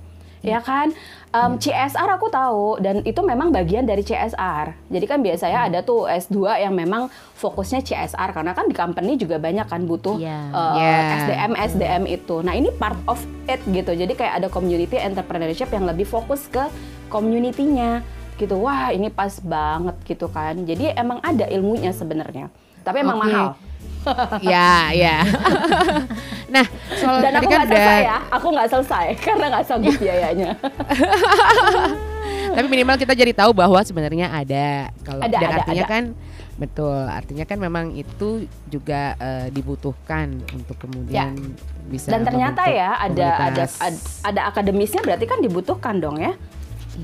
yeah. ya kan? Um, CSR aku tahu dan itu memang bagian dari CSR jadi kan biasanya ada tuh S2 yang memang fokusnya CSR karena kan di company juga banyak kan butuh yeah. Uh, yeah. SDM SDM itu. Nah ini part of it gitu. Jadi kayak ada community entrepreneurship yang lebih fokus ke community-nya gitu wah ini pas banget gitu kan. Jadi emang ada ilmunya sebenarnya tapi emang okay. mahal. (laughs) Ya ya. (laughs) Nah soal dan aku kan nggak selesai ya aku nggak selesai (laughs) karena nggak sanggup biayanya. Tapi minimal kita jadi tahu bahwa sebenarnya ada. Kalau ada, dan ada, artinya ada. kan betul artinya kan memang itu juga uh, dibutuhkan untuk kemudian ya. bisa dan ternyata ya ada ada ada akademisnya berarti kan dibutuhkan dong ya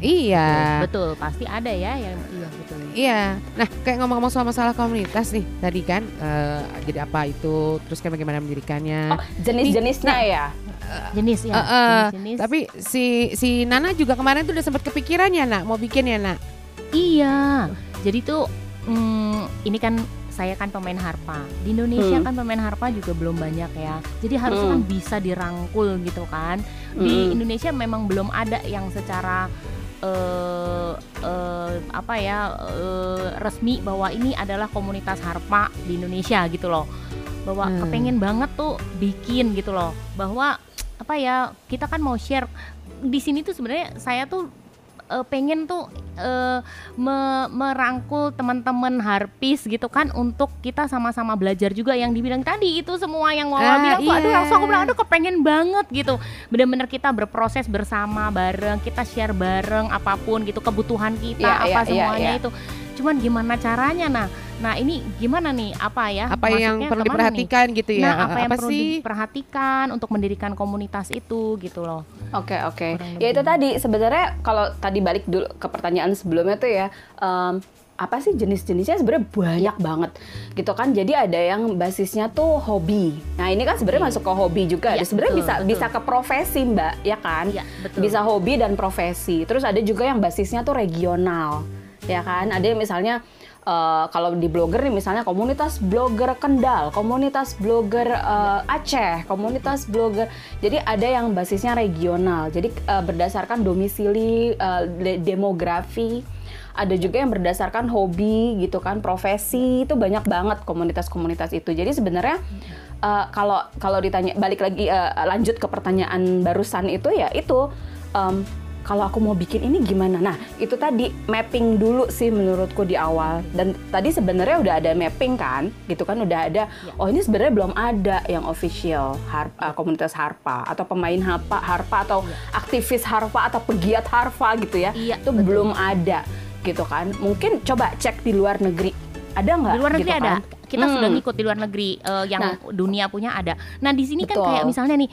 Iya. Betul, pasti ada ya yang iya betul. Iya. Nah, kayak ngomong-ngomong soal masalah komunitas nih tadi kan uh, jadi apa itu terus kayak bagaimana mendirikannya. Oh, jenis-jenisnya nah, ya. jenis ya. Uh, uh, jenis-jenis. Tapi si si Nana juga kemarin tuh udah sempat kepikiran ya, Nak, mau bikin ya, Nak. Iya. Jadi tuh hmm, ini kan saya kan pemain harpa di Indonesia hmm. kan pemain harpa juga belum banyak ya jadi harusnya kan hmm. kan bisa dirangkul gitu kan di hmm. Indonesia memang belum ada yang secara uh, uh, apa ya uh, resmi bahwa ini adalah komunitas harpa di Indonesia gitu loh. Bahwa hmm. kepengen banget tuh bikin gitu loh. Bahwa apa ya kita kan mau share. Di sini tuh sebenarnya saya tuh uh, pengen tuh uh, me merangkul teman-teman harpis gitu kan untuk kita sama-sama belajar juga yang dibilang tadi itu semua yang mau ah, bilang tuh aduh langsung aku bilang aduh kepengen banget gitu. Bener-bener kita berproses bersama bareng kita share bareng apa pun gitu kebutuhan kita yeah, apa yeah, iya, semuanya yeah, yeah. itu cuman gimana caranya? Nah nah ini gimana nih? Apa ya? Apa yang perlu diperhatikan nih? gitu ya? Nah apa, apa yang apa perlu sih? diperhatikan untuk mendirikan komunitas itu gitu loh. Oke okay, oke. Okay. ya itu tadi. Sebenarnya kalau tadi balik dulu ke pertanyaan sebelumnya tuh ya um, apa sih jenis-jenisnya? Sebenarnya banyak banget gitu kan. Jadi ada yang basisnya tuh hobi. Nah ini kan sebenarnya masuk ke hobi juga. Ya, sebenarnya bisa betul. bisa ke profesi mbak ya kan? Ya, betul. bisa hobi dan profesi. Terus ada juga yang basisnya tuh regional ya kan ada yang misalnya uh, kalau di blogger nih misalnya komunitas blogger Kendal, komunitas blogger uh, Aceh, komunitas blogger. Jadi ada yang basisnya regional. Jadi uh, berdasarkan domisili, uh, demografi. Ada juga yang berdasarkan hobi gitu kan, profesi itu banyak banget komunitas-komunitas itu. Jadi sebenarnya uh, kalau kalau ditanya balik lagi uh, lanjut ke pertanyaan barusan itu ya itu um, kalau aku mau bikin ini gimana? Nah, itu tadi mapping dulu sih menurutku di awal. Dan tadi sebenarnya udah ada mapping kan, gitu kan udah ada. Ya. Oh ini sebenarnya belum ada yang official harp, uh, komunitas harpa atau pemain harpa, harpa atau ya. aktivis harpa atau pegiat harpa gitu ya. ya itu betul. belum ada gitu kan. Mungkin coba cek di luar negeri. Ada nggak? Di luar negeri gitu ada. Kan? kita hmm. sudah ngikut di luar negeri uh, yang nah. dunia punya ada. Nah di sini kan kayak misalnya nih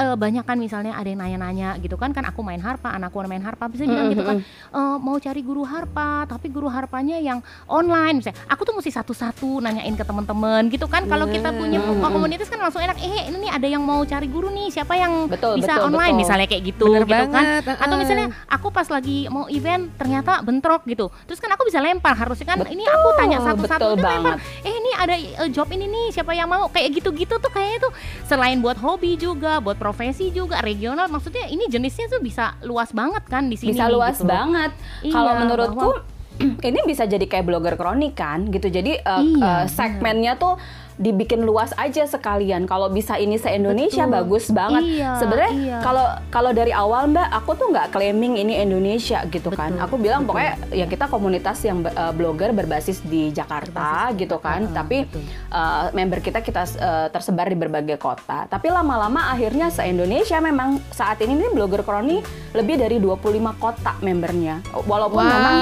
uh, banyak kan misalnya ada yang nanya-nanya gitu kan kan aku main harpa, anakku main harpa bisa bilang hmm. gitu kan uh, mau cari guru harpa tapi guru harpanya yang online misalnya. Aku tuh mesti satu-satu nanyain ke teman-teman gitu kan. Kalau kita punya hmm. komunitas kan langsung enak. Eh ini nih ada yang mau cari guru nih siapa yang betul, bisa betul, online betul. misalnya kayak gitu Bener gitu kan. banget. kan. Atau misalnya aku pas lagi mau event ternyata bentrok gitu. Terus kan aku bisa lempar harusnya kan betul, ini aku tanya satu-satu lempar. Eh ini ada uh, job ini nih siapa yang mau? Kayak gitu-gitu tuh kayaknya tuh. Selain buat hobi juga buat profesi juga regional. Maksudnya ini jenisnya tuh bisa luas banget kan di sini bisa luas gitu. banget. Iya, kalau menurutku bahwa, (clears throat) ini bisa jadi kayak blogger kronik kan gitu. Jadi uh, iya, uh, segmennya tuh dibikin luas aja sekalian. Kalau bisa ini se Indonesia Betul. bagus banget. Iya, Sebenarnya iya. kalau kalau dari awal Mbak, aku tuh nggak claiming ini Indonesia gitu kan. Betul, Aku bilang betul. pokoknya ya kita komunitas yang uh, blogger berbasis di Jakarta Berbasis gitu kan. Jakarta, Tapi betul. uh, member kita kita uh, tersebar di berbagai kota. Tapi lama-lama akhirnya se Indonesia memang saat ini nih blogger kroni lebih dari 25 kota membernya. Walaupun memang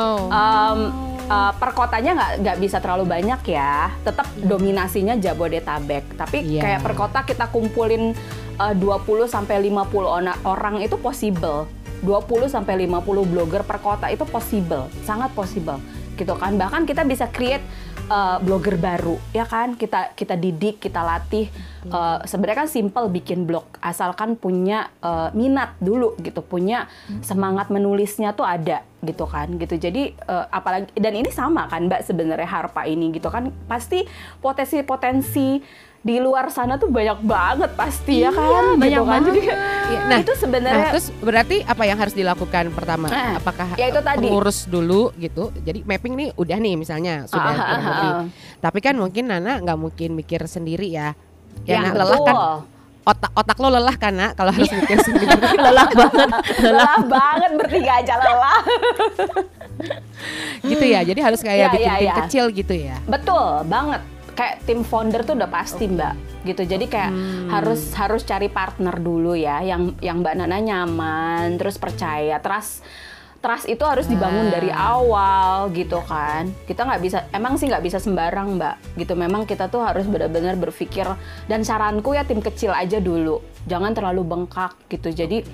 Wow. um, uh, per kotanya nggak nggak bisa terlalu banyak ya. Tetap dominasinya Jabodetabek. Tapi Iya. kayak per kota kita kumpulin uh, 20 sampai 50 ona- orang itu possible. 20 sampai 50 blogger per kota itu possible, sangat possible gitu kan. Bahkan kita bisa create uh, blogger baru ya kan. Kita kita didik, kita latih. Uh, sebenarnya kan simple bikin blog asalkan punya uh, minat dulu gitu, punya semangat menulisnya tuh ada gitu kan gitu. Jadi uh, apalagi dan ini sama kan Mbak sebenarnya Harpa ini gitu kan pasti potensi-potensi di luar sana tuh banyak banget pasti ya kan banyak gitu kan. Jadi Iya, nah, itu sebenarnya Nah, terus berarti apa yang harus dilakukan pertama? Nah, Apakah ya itu tadi. pengurus dulu gitu? Jadi mapping nih udah nih misalnya sudah Ah, ah, kurang ah, ah. Tapi kan mungkin Nana nggak mungkin mikir sendiri ya. Ya, Ya, nah, lelah kan otak otak lo lelah kan nak kalau harus mikir sendiri. (laughs) lelah banget lelah banget bertiga aja lelah. gitu ya. Jadi harus kayak Ya, bikin ya, ya. kecil gitu ya. Betul banget. Kayak tim founder tuh udah pasti Mbak gitu. Jadi kayak harus harus cari partner dulu ya yang yang Mbak Nana nyaman, terus percaya, trust trust itu harus dibangun Ah. dari awal gitu kan. Kita nggak bisa emang sih nggak bisa sembarang Mbak gitu. Memang kita tuh harus benar-benar berpikir dan saranku ya tim kecil aja dulu. Jangan terlalu bengkak gitu. Jadi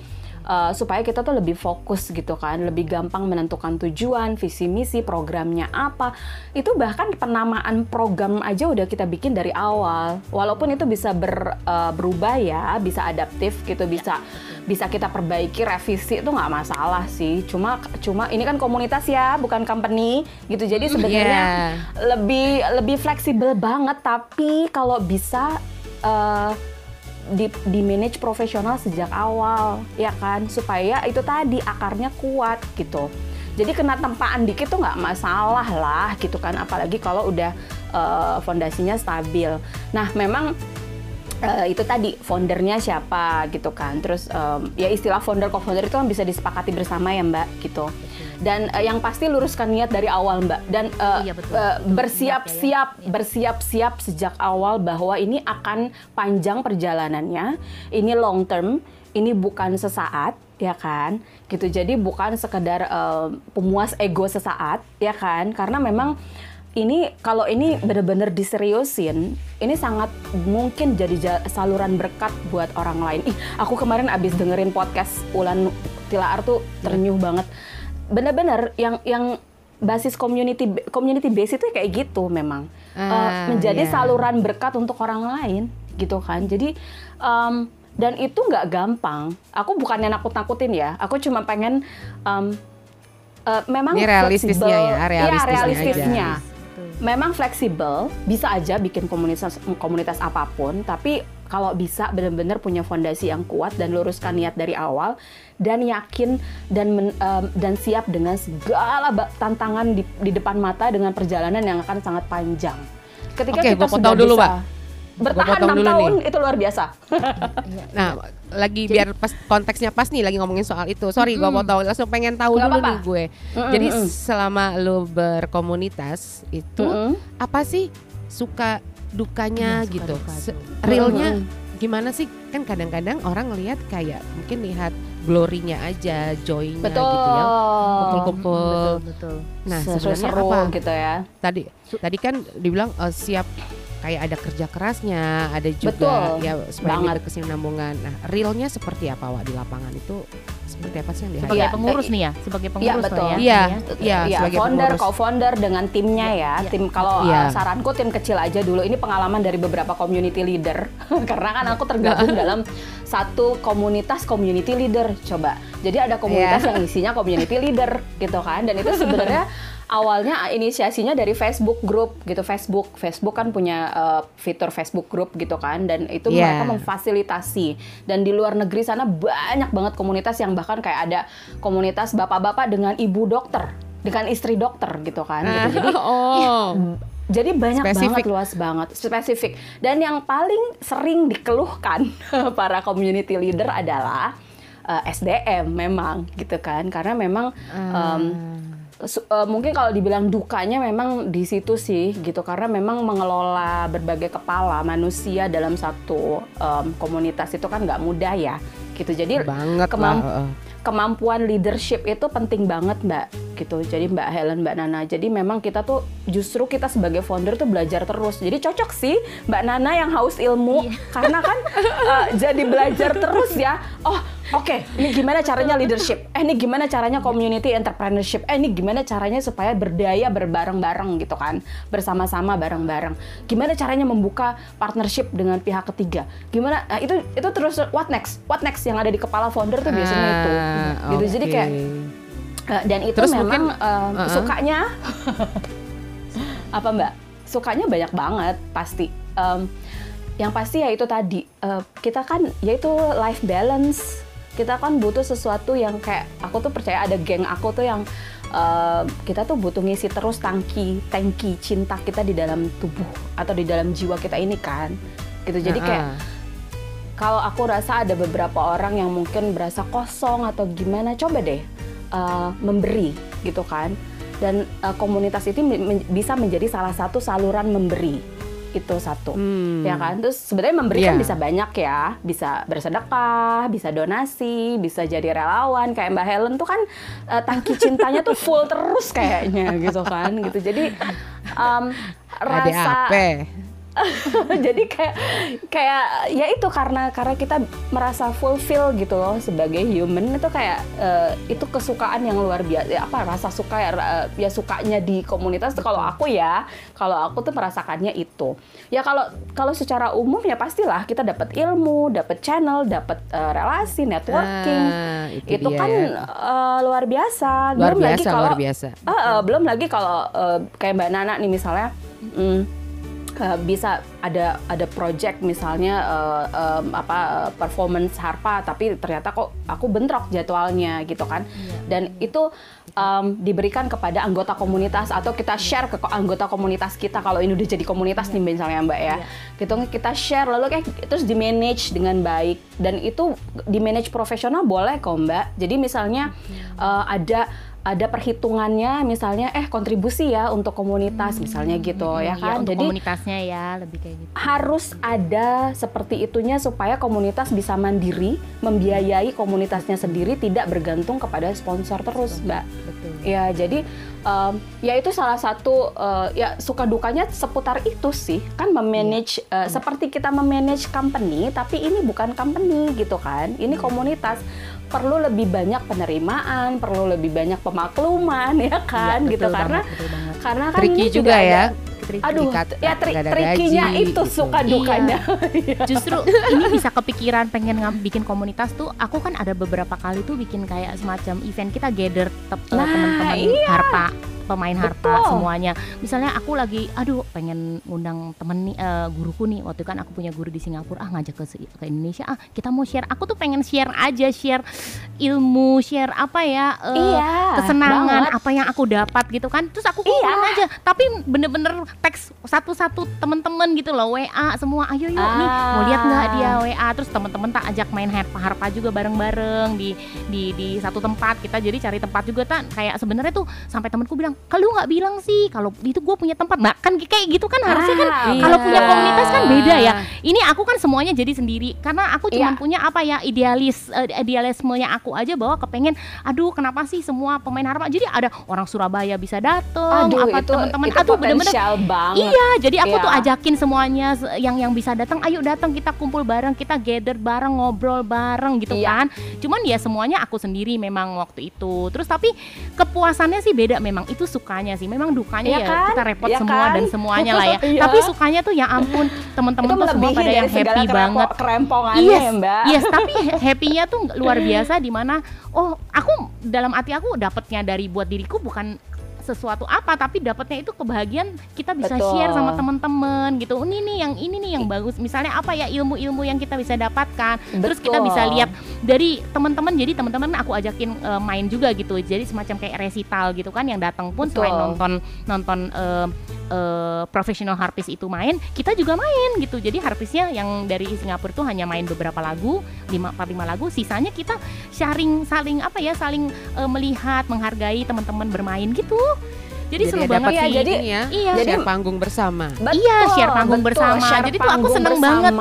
uh, supaya kita tuh lebih fokus gitu kan, lebih gampang menentukan tujuan, visi misi, programnya apa. Itu bahkan penamaan program aja udah kita bikin dari awal. Walaupun itu bisa ber, uh, berubah ya, bisa adaptif gitu, bisa bisa kita perbaiki, revisi itu nggak masalah sih. Cuma cuma ini kan komunitas ya, bukan company gitu. Jadi sebenarnya Iya. lebih lebih fleksibel banget. Tapi kalau bisa uh, di, di manage profesional sejak awal ya kan? Supaya itu tadi akarnya kuat gitu. Jadi kena tempaan dikit tuh nggak masalah lah gitu kan? Apalagi kalau udah eh, fondasinya stabil. Nah memang eh, itu tadi foundernya siapa gitu kan? Terus em, ya istilah founder co-founder itu kan bisa disepakati bersama ya mbak gitu dan eh, yang pasti luruskan niat dari awal mbak dan eh, Iya, betul. eh, Betul, bersiap-siap ya, ya. bersiap-siap sejak awal bahwa ini akan panjang perjalanannya ini long term ini bukan sesaat ya kan gitu jadi bukan sekedar eh, pemuas ego sesaat ya kan karena memang ini kalau ini benar-benar diseriusin, ini sangat mungkin jadi ja- saluran berkat buat orang lain. Ih, aku kemarin abis dengerin podcast Ulan Tilaar tuh ternyuh banget. Bener-bener yang yang basis community community base itu kayak gitu memang Eh, Ah, menjadi iya. saluran berkat untuk orang lain gitu kan. Jadi em, dan itu nggak gampang. Aku bukannya nakut-nakutin ya. Aku cuma pengen em, eh, memang Ini realistisnya fleksibel. ya, Iya, realistisnya realistisnya. aja. Memang fleksibel, bisa aja bikin komunitas komunitas apa pun, tapi kalau bisa benar-benar punya fondasi yang kuat dan luruskan niat dari awal dan yakin dan men- em, dan siap dengan segala tantangan di, di depan mata dengan perjalanan yang akan sangat panjang. Ketika Oke, kita gua sudah dulu, bisa Mbak. bertahan potong 6 dulu tahun itu luar biasa. (laughs) Nah, lagi biar pas konteksnya pas nih lagi ngomongin soal itu. Sorry, gua potong. Langsung pengen tahu dulu apa-apa. nih gue. Mm-mm, Jadi selama lu berkomunitas itu Mm-mm. apa sih suka dukanya suka gitu? Se-. Realnya gimana sih? Kan kadang-kadang orang lihat kayak mungkin lihat glory-nya aja, joy-nya Betul. gitu ya. Kumpul-kumpul. betul betul Nah, sebenarnya Seru-seru apa? gitu ya. Tadi tadi kan dibilang eh, siap kayak ada kerja kerasnya, ada juga Betul. ya supaya Banget. ada kesinambungan. Nah, realnya seperti apa Wak di lapangan itu seperti apa sih yang sebagai dihadapi? Iya, pengurus nih ya sebagai Iya pengurus betul. ya Iya. ini ya. Iya, Iya, sebagai founder, pengurus. co-founder dengan timnya ya. Iya. Tim kalau Iya. uh, saranku tim kecil aja dulu. Ini pengalaman dari beberapa community leader. (laughs) Karena kan aku tergabung dalam satu komunitas community leader. Coba. Jadi ada komunitas Iya. yang isinya community leader gitu kan. Dan itu sebenarnya (laughs) awalnya inisiasinya dari Facebook group gitu. Facebook Facebook kan punya uh, fitur Facebook group gitu kan dan itu Iya. mereka memfasilitasi. Dan di luar negeri sana banyak banget komunitas yang bahkan kayak ada komunitas bapak-bapak dengan ibu dokter, dengan istri dokter gitu kan. gitu. Jadi (laughs) oh. Jadi banyak Spesifik. banget luas banget, spesifik. Dan yang paling sering dikeluhkan (laughs) para community leader adalah uh, SDM memang gitu kan. Karena memang um, su- uh, mungkin kalau dibilang dukanya memang di situ sih gitu. Karena memang mengelola berbagai kepala manusia dalam satu um, komunitas itu kan nggak mudah ya gitu. Jadi banget kemam- lah. kemampuan leadership itu penting banget mbak gitu. Jadi mbak Helen mbak Nana. Jadi memang kita tuh justru kita sebagai founder tuh belajar terus. Jadi cocok sih mbak Nana yang haus ilmu. (laughs) Karena kan uh, jadi belajar terus ya. Oh oke. Ini gimana caranya leadership? Eh ini gimana caranya community entrepreneurship? Eh ini gimana caranya supaya berdaya berbareng-bareng gitu kan? Bersama-sama bareng-bareng. Gimana caranya membuka partnership dengan pihak ketiga? Gimana? Nah, itu itu terus what next? What next yang ada di kepala founder tuh biasanya itu. Ah, gitu. Jadi kayak uh, dan itu Terus memang mungkin, uh, uh-uh. sukanya apa mbak? Sukanya banyak banget pasti. Em, yang pasti ya itu tadi uh, kita kan yaitu life balance. Kita kan butuh sesuatu yang kayak aku tuh percaya ada geng aku tuh yang uh, kita tuh butuh ngisi terus tangki tangki cinta kita di dalam tubuh atau di dalam jiwa kita ini kan. Gitu. Jadi kayak Heeh. Kalau aku rasa ada beberapa orang yang mungkin berasa kosong atau gimana, coba deh uh, memberi gitu kan. Dan uh, komunitas itu men- bisa menjadi salah satu saluran memberi itu satu, Hmm. ya kan. Terus sebenarnya memberi kan Iya. bisa banyak ya, bisa bersedekah, bisa donasi, bisa jadi relawan. Kayak Mbak Helen tuh kan uh, tangki cintanya tuh full terus kayaknya gitu kan, gitu. Jadi um, rasa? (laughs) jadi kayak kayak ya itu karena karena kita merasa fulfill gitu loh sebagai human itu kayak eh, itu kesukaan yang luar biasa ya, apa rasa suka ya, ya sukanya di komunitas kalau aku ya kalau aku tuh merasakannya itu ya kalau kalau secara umum ya pastilah kita dapat ilmu dapat channel dapat eh, relasi networking Ah, itu, itu dia kan ya. eh, luar biasa Luar belum lagi biasa, kalau luar biasa. Eh, eh, belum lagi kalau eh, kayak Mbak Nana nih misalnya, mm, eh, bisa ada ada project misalnya eh, em, apa eh, performance harpa, tapi ternyata kok aku bentrok jadwalnya gitu kan, dan itu em, diberikan kepada anggota komunitas atau kita share ke anggota komunitas kita kalau ini udah jadi komunitas nih misalnya Mbak ya, gitu kita share lalu kayak terus di manage dengan baik. Dan itu di manage profesional boleh kok Mbak, jadi misalnya eh, ada ada perhitungannya misalnya eh kontribusi ya untuk komunitas misalnya gitu ya Iya, kan? untuk jadi komunitasnya ya lebih kayak gitu. harus ada seperti itunya supaya komunitas bisa mandiri membiayai komunitasnya sendiri tidak bergantung kepada sponsor terus mbak. Betul. ya jadi em, ya itu salah satu eh, ya suka dukanya seputar itu sih. Kan memanage eh, seperti kita memanage company tapi ini bukan company gitu kan? Ini komunitas perlu lebih banyak penerimaan perlu lebih banyak pemakluman (laughs) ya kan Iya, gitu karena banget, betul banget. karena kan Tricky ini juga ya. ada- aduh Ikat, ya tri trikinya gaji, itu gitu. suka Iya. dukanya (laughs) Justru ini bisa kepikiran pengen bikin komunitas tuh. Aku kan ada beberapa kali tuh bikin kayak semacam event kita gather tep- eh, Nah, teman-teman iya. harpa pemain harpa Betul. semuanya. Misalnya aku lagi, aduh pengen ngundang temen nih, eh, guruku nih. Waktu itu kan aku punya guru di Singapura, ah ngajak ke ke Indonesia, ah kita mau share. Aku tuh pengen share aja, share ilmu, share apa ya, eh, Iya, kesenangan, banget. apa yang aku dapat gitu kan. Terus aku Iya. kumpulin aja. Tapi bener-bener teks satu-satu temen-temen gitu loh, WA semua. Ayo yuk nih, mau lihat nggak Ah. dia WA. Terus temen-temen tak ajak main harpa harpa juga bareng-bareng di di di satu tempat. Kita jadi cari tempat juga tak kayak sebenarnya tuh sampai temenku bilang, kalau nggak bilang sih kalau itu gue punya tempat. Nah kan kayak gitu kan harusnya kan Ah, kalau punya komunitas kan beda ya. Ini aku kan semuanya jadi sendiri karena aku cuma Iya. punya apa ya idealis eh, idealismenya aku aja bahwa kepengen aduh kenapa sih semua pemain harpa jadi ada orang Surabaya bisa datang apa teman-teman aduh bener-bener Iya, jadi aku Iya. tuh ajakin semuanya se- yang yang bisa datang, ayo datang kita kumpul bareng, kita gather bareng, ngobrol bareng gitu Iya. kan. Cuman ya semuanya aku sendiri memang waktu itu. Terus tapi kepuasannya sih beda memang. Itu sukanya sih. Memang dukanya Iya ya kan? kita repot Iya semua kan? dan semuanya lah ya. (laughs) Iya. Tapi sukanya tuh ya ampun, teman-teman tuh semua pada yang happy kerempo- banget. kerempongannya Yes, ya mbak yes, tapi (laughs) happy-nya tuh luar biasa di mana oh, aku dalam hati aku dapatnya dari buat diriku bukan sesuatu apa tapi dapatnya itu kebahagiaan kita bisa Betul. share sama teman-teman gitu ini nih yang ini nih yang bagus misalnya apa ya ilmu-ilmu yang kita bisa dapatkan terus kita Betul. bisa lihat dari teman-teman jadi teman-teman aku ajakin eh, main juga gitu jadi semacam kayak resital gitu kan yang datang pun selain Betul. nonton nonton eh, uh, profesional harpis itu main, kita juga main gitu. Jadi harpisnya yang dari Singapura tuh hanya main beberapa lagu, lima empat lima lagu, sisanya kita sharing saling apa ya, saling uh, melihat, menghargai teman-teman bermain gitu. Jadi, jadi seru banget sih. jadi ya, iya. jadi share panggung bersama. Betul, iya, share panggung betul, bersama. Share jadi tuh aku seneng bersama. banget.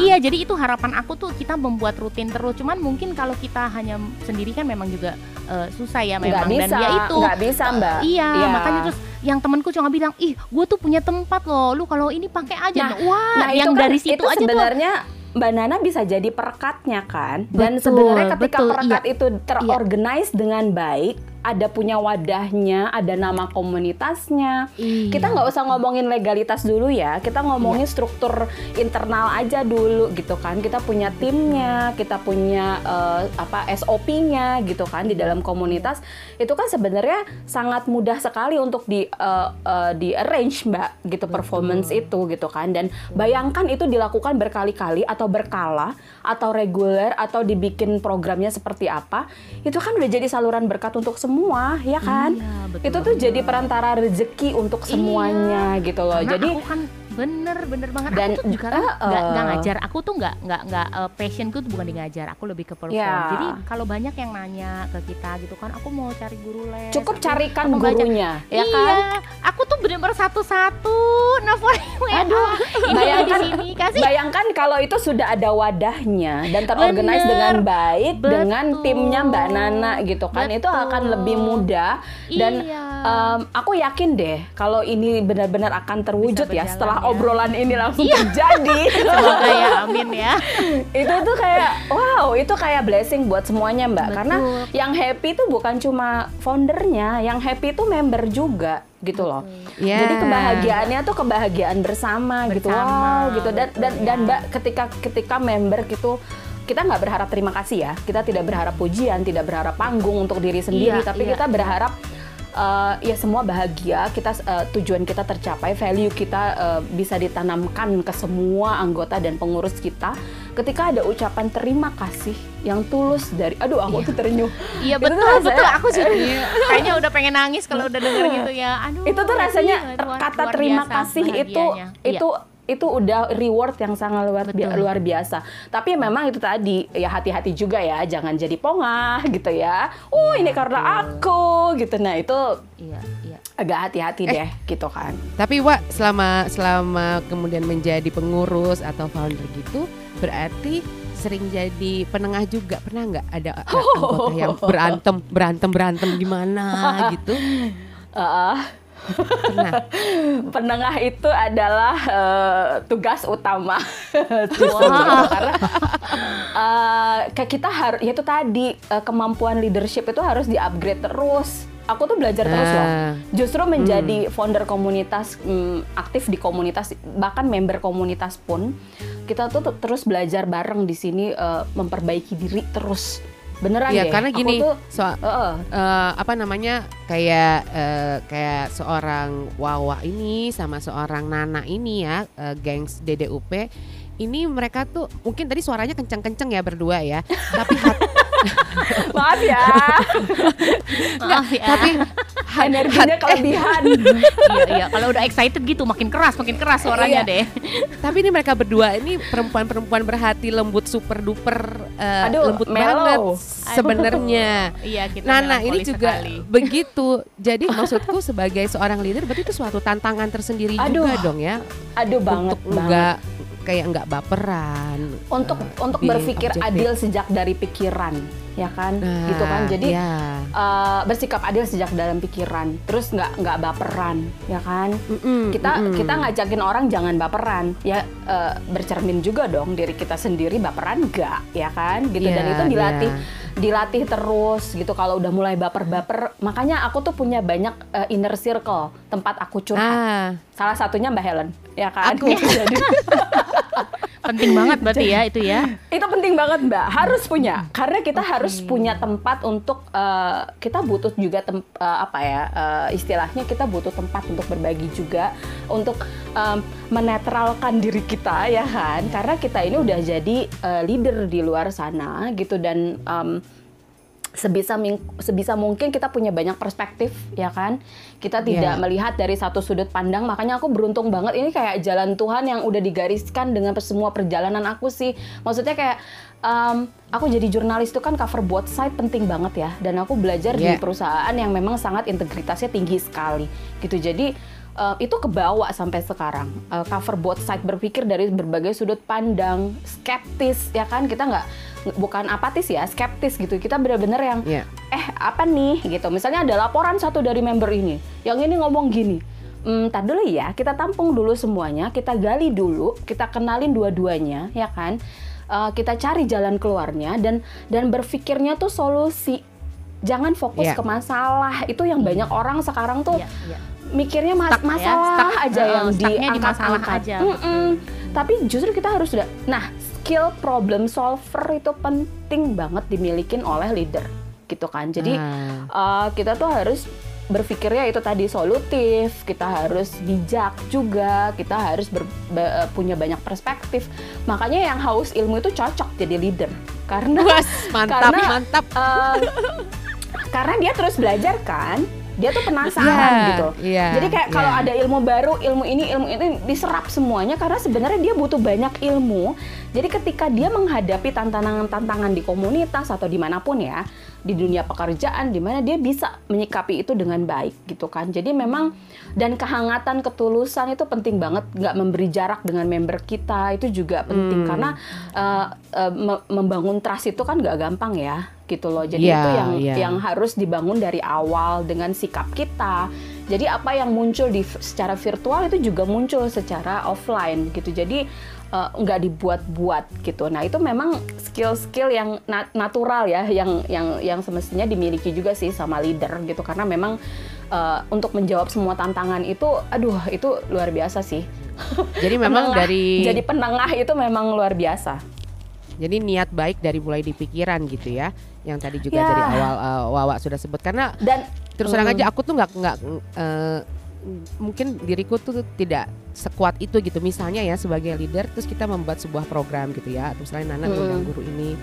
Iya, jadi itu harapan aku tuh kita membuat rutin terus. Cuman mungkin kalau kita hanya sendiri kan memang juga uh, susah ya memang bisa, dan ya itu nggak bisa mbak. Uh, iya, iya, makanya terus yang temanku cuma bilang, ih, gue tuh punya tempat loh. Lu kalau ini pakai aja. Nah, Wah, nah yang kan, dari situ itu aja sebenarnya Mbak Nana bisa jadi perekatnya kan dan sebenarnya ketika betul, perekat iya. itu terorganize iya. dengan baik ada punya wadahnya, ada nama komunitasnya. Iya. Kita nggak usah ngomongin legalitas dulu ya, kita ngomongin iya. struktur internal aja dulu gitu kan. Kita punya timnya, kita punya uh, apa SOP-nya gitu kan di dalam komunitas. Itu kan sebenarnya sangat mudah sekali untuk di uh, uh, di arrange mbak gitu Betul. performance itu gitu kan. Dan bayangkan itu dilakukan berkali-kali atau berkala atau reguler atau dibikin programnya seperti apa, itu kan udah jadi saluran berkat untuk semua semua ya kan? Iya, betul itu tuh jadi perantara rezeki untuk semuanya iya. gitu loh. Karena jadi aku kan bener bener banget. Dan aku tuh juga kan uh, nggak uh, ngajar. Aku tuh nggak nggak nggak uh, passionku tuh bukan di ngajar. Aku lebih ke perform. Yeah. jadi kalau banyak yang nanya ke kita gitu kan aku mau cari guru les. Cukup aku, carikan aku gurunya ya kan? iya, aku tuh bener-bener satu-satu. Nelfon (laughs) aduh bayangkan di sini kasih. bayangkan kalau itu sudah ada wadahnya dan terorganize dengan baik betul. dengan timnya Mbak Nana gitu kan betul. itu akan lebih mudah. Dan iya. um, aku yakin deh kalau ini benar-benar akan terwujud ya setelah. Obrolan ini langsung iya. terjadi. (laughs) Semoga ya, amin ya. (laughs) itu tuh kayak wow, itu kayak blessing buat semuanya Mbak. Betul. Karena yang happy itu bukan cuma foundernya, yang happy itu member juga gitu loh. Yeah. Jadi kebahagiaannya tuh kebahagiaan bersama, gitu. bersama gitu. Wow, gitu. Dan dan ya. dan Mbak ketika ketika member gitu kita nggak berharap terima kasih ya. Kita tidak berharap pujian, tidak berharap panggung untuk diri sendiri, iya, tapi iya, kita berharap uh, ya semua bahagia kita uh, tujuan kita tercapai value kita uh, bisa ditanamkan ke semua anggota dan pengurus kita. Ketika ada ucapan terima kasih yang tulus dari aduh aku iya. tuh terenyuh. Iya betul tuh rasanya, betul. Aku sih (laughs) kayaknya udah pengen nangis kalau udah denger gitu ya. Aduh itu tuh rasanya iya, kata terima kasih itu itu iya itu udah reward yang sangat luar bi luar biasa. Tapi memang itu tadi ya hati-hati juga ya, jangan jadi pongah gitu ya. Oh ya, ini karena aku gitu. Nah itu iya, iya. agak hati-hati eh, deh gitu kan. Tapi Wak selama selama kemudian menjadi pengurus atau founder gitu, berarti sering jadi penengah juga pernah nggak ada (laughs) anggota yang berantem berantem berantem gimana gitu? (laughs) Uh, Pernah. (laughs) Penengah itu adalah uh, tugas utama. (laughs) wow. Karena uh, kayak kita harus ya itu tadi uh, kemampuan leadership itu harus di-upgrade terus. Aku tuh belajar terus loh. Ah. Justru menjadi hmm. founder komunitas um, aktif di komunitas bahkan member komunitas pun kita tuh terus belajar bareng di sini uh, memperbaiki diri terus beneran ya deh. karena gini tuh, so, uh, uh. Uh, apa namanya kayak uh, kayak seorang Wawa ini sama seorang Nana ini ya uh, gengs DDUP ini mereka tuh mungkin tadi suaranya kenceng-kenceng ya berdua ya tapi (laughs) maaf ya. Maaf ya. tapi (laughs) energinya kelebihan. (laughs) Iya iya. Kalau udah excited gitu makin keras makin keras suaranya iya. deh. Tapi ini mereka berdua ini perempuan-perempuan berhati lembut super duper uh, Aduh, lembut mellow. banget sebenarnya. Iya kita Nana ini juga sekali. begitu. Jadi maksudku sebagai seorang leader berarti itu suatu tantangan tersendiri Aduh. juga dong ya. Aduh banget untuk enggak kayak nggak baperan untuk uh, untuk berpikir objektif. adil sejak dari pikiran ya kan nah, gitu kan jadi. Iya. uh, bersikap adil sejak dalam pikiran terus nggak nggak baperan ya kan mm -mm, kita mm -mm. kita ngajakin orang jangan baperan ya uh, bercermin juga dong diri kita sendiri baperan nggak ya kan gitu yeah, dan iya, itu dilatih yeah dilatih terus gitu kalau udah mulai baper-baper makanya aku tuh punya banyak uh, inner circle tempat aku curhat ah. salah satunya Mbak Helen ya kan aku. (laughs) jadi (laughs) penting banget berarti ya itu ya. Itu penting banget Mbak. Harus punya. Karena kita okay. harus punya tempat untuk uh, kita butuh juga tem uh, apa ya uh, istilahnya kita butuh tempat untuk berbagi juga untuk um, menetralkan diri kita ya kan? Karena kita ini udah jadi uh, leader di luar sana gitu dan um, sebisa sebisa mungkin kita punya banyak perspektif ya kan? Kita tidak yeah. melihat dari satu sudut pandang. Makanya aku beruntung banget ini kayak jalan Tuhan yang udah digariskan dengan semua perjalanan aku sih. Maksudnya kayak um, aku jadi jurnalis itu kan cover both side penting banget ya. Dan aku belajar yeah. di perusahaan yang memang sangat integritasnya tinggi sekali. Gitu jadi uh, itu kebawa sampai sekarang uh, cover both side berpikir dari berbagai sudut pandang skeptis ya kan kita nggak bukan apatis ya, skeptis gitu. Kita benar-benar yang yeah. eh apa nih gitu. Misalnya ada laporan satu dari member ini, yang ini ngomong gini. Hmm, tar dulu ya, kita tampung dulu semuanya, kita gali dulu, kita kenalin dua-duanya, ya kan? Uh, kita cari jalan keluarnya dan dan berpikirnya tuh solusi. Jangan fokus yeah. ke masalah. Itu yang banyak orang sekarang tuh yeah, yeah. Mikirnya mas stuck, ya, masalah ya, stuck, aja uh, yang. Di mm -mm. Tapi justru kita harus sudah. Nah, skill problem solver itu penting banget dimilikin oleh leader gitu kan jadi hmm. uh, kita tuh harus berpikirnya itu tadi solutif, kita harus bijak juga, kita harus ber, be, punya banyak perspektif. Makanya yang haus ilmu itu cocok jadi leader karena Was, mantap karena, mantap. Uh, karena dia terus belajar kan dia tuh penasaran yeah, gitu. Yeah, Jadi kayak yeah. kalau ada ilmu baru, ilmu ini, ilmu ini diserap semuanya karena sebenarnya dia butuh banyak ilmu. Jadi ketika dia menghadapi tantangan-tantangan di komunitas atau di mana pun ya, di dunia pekerjaan, di mana dia bisa menyikapi itu dengan baik gitu kan. Jadi memang dan kehangatan, ketulusan itu penting banget. Nggak memberi jarak dengan member kita itu juga penting hmm. karena uh, uh, membangun trust itu kan nggak gampang ya gitu loh. Jadi yeah, itu yang yeah. yang harus dibangun dari awal dengan sikap kita. Jadi apa yang muncul di secara virtual itu juga muncul secara offline gitu. Jadi uh, nggak dibuat-buat gitu. Nah itu memang skill-skill yang nat natural ya, yang yang yang semestinya dimiliki juga sih sama leader gitu. Karena memang uh, untuk menjawab semua tantangan itu, aduh itu luar biasa sih. Jadi (laughs) memang penengah, dari jadi penengah itu memang luar biasa. Jadi niat baik dari mulai di pikiran gitu ya yang tadi juga ya. dari awal uh, Wawa sudah sebut karena dan terus terang mm. aja aku tuh nggak nggak uh, mungkin diriku tuh tidak sekuat itu gitu misalnya ya sebagai leader terus kita membuat sebuah program gitu ya terus lain Nana mm. guru ini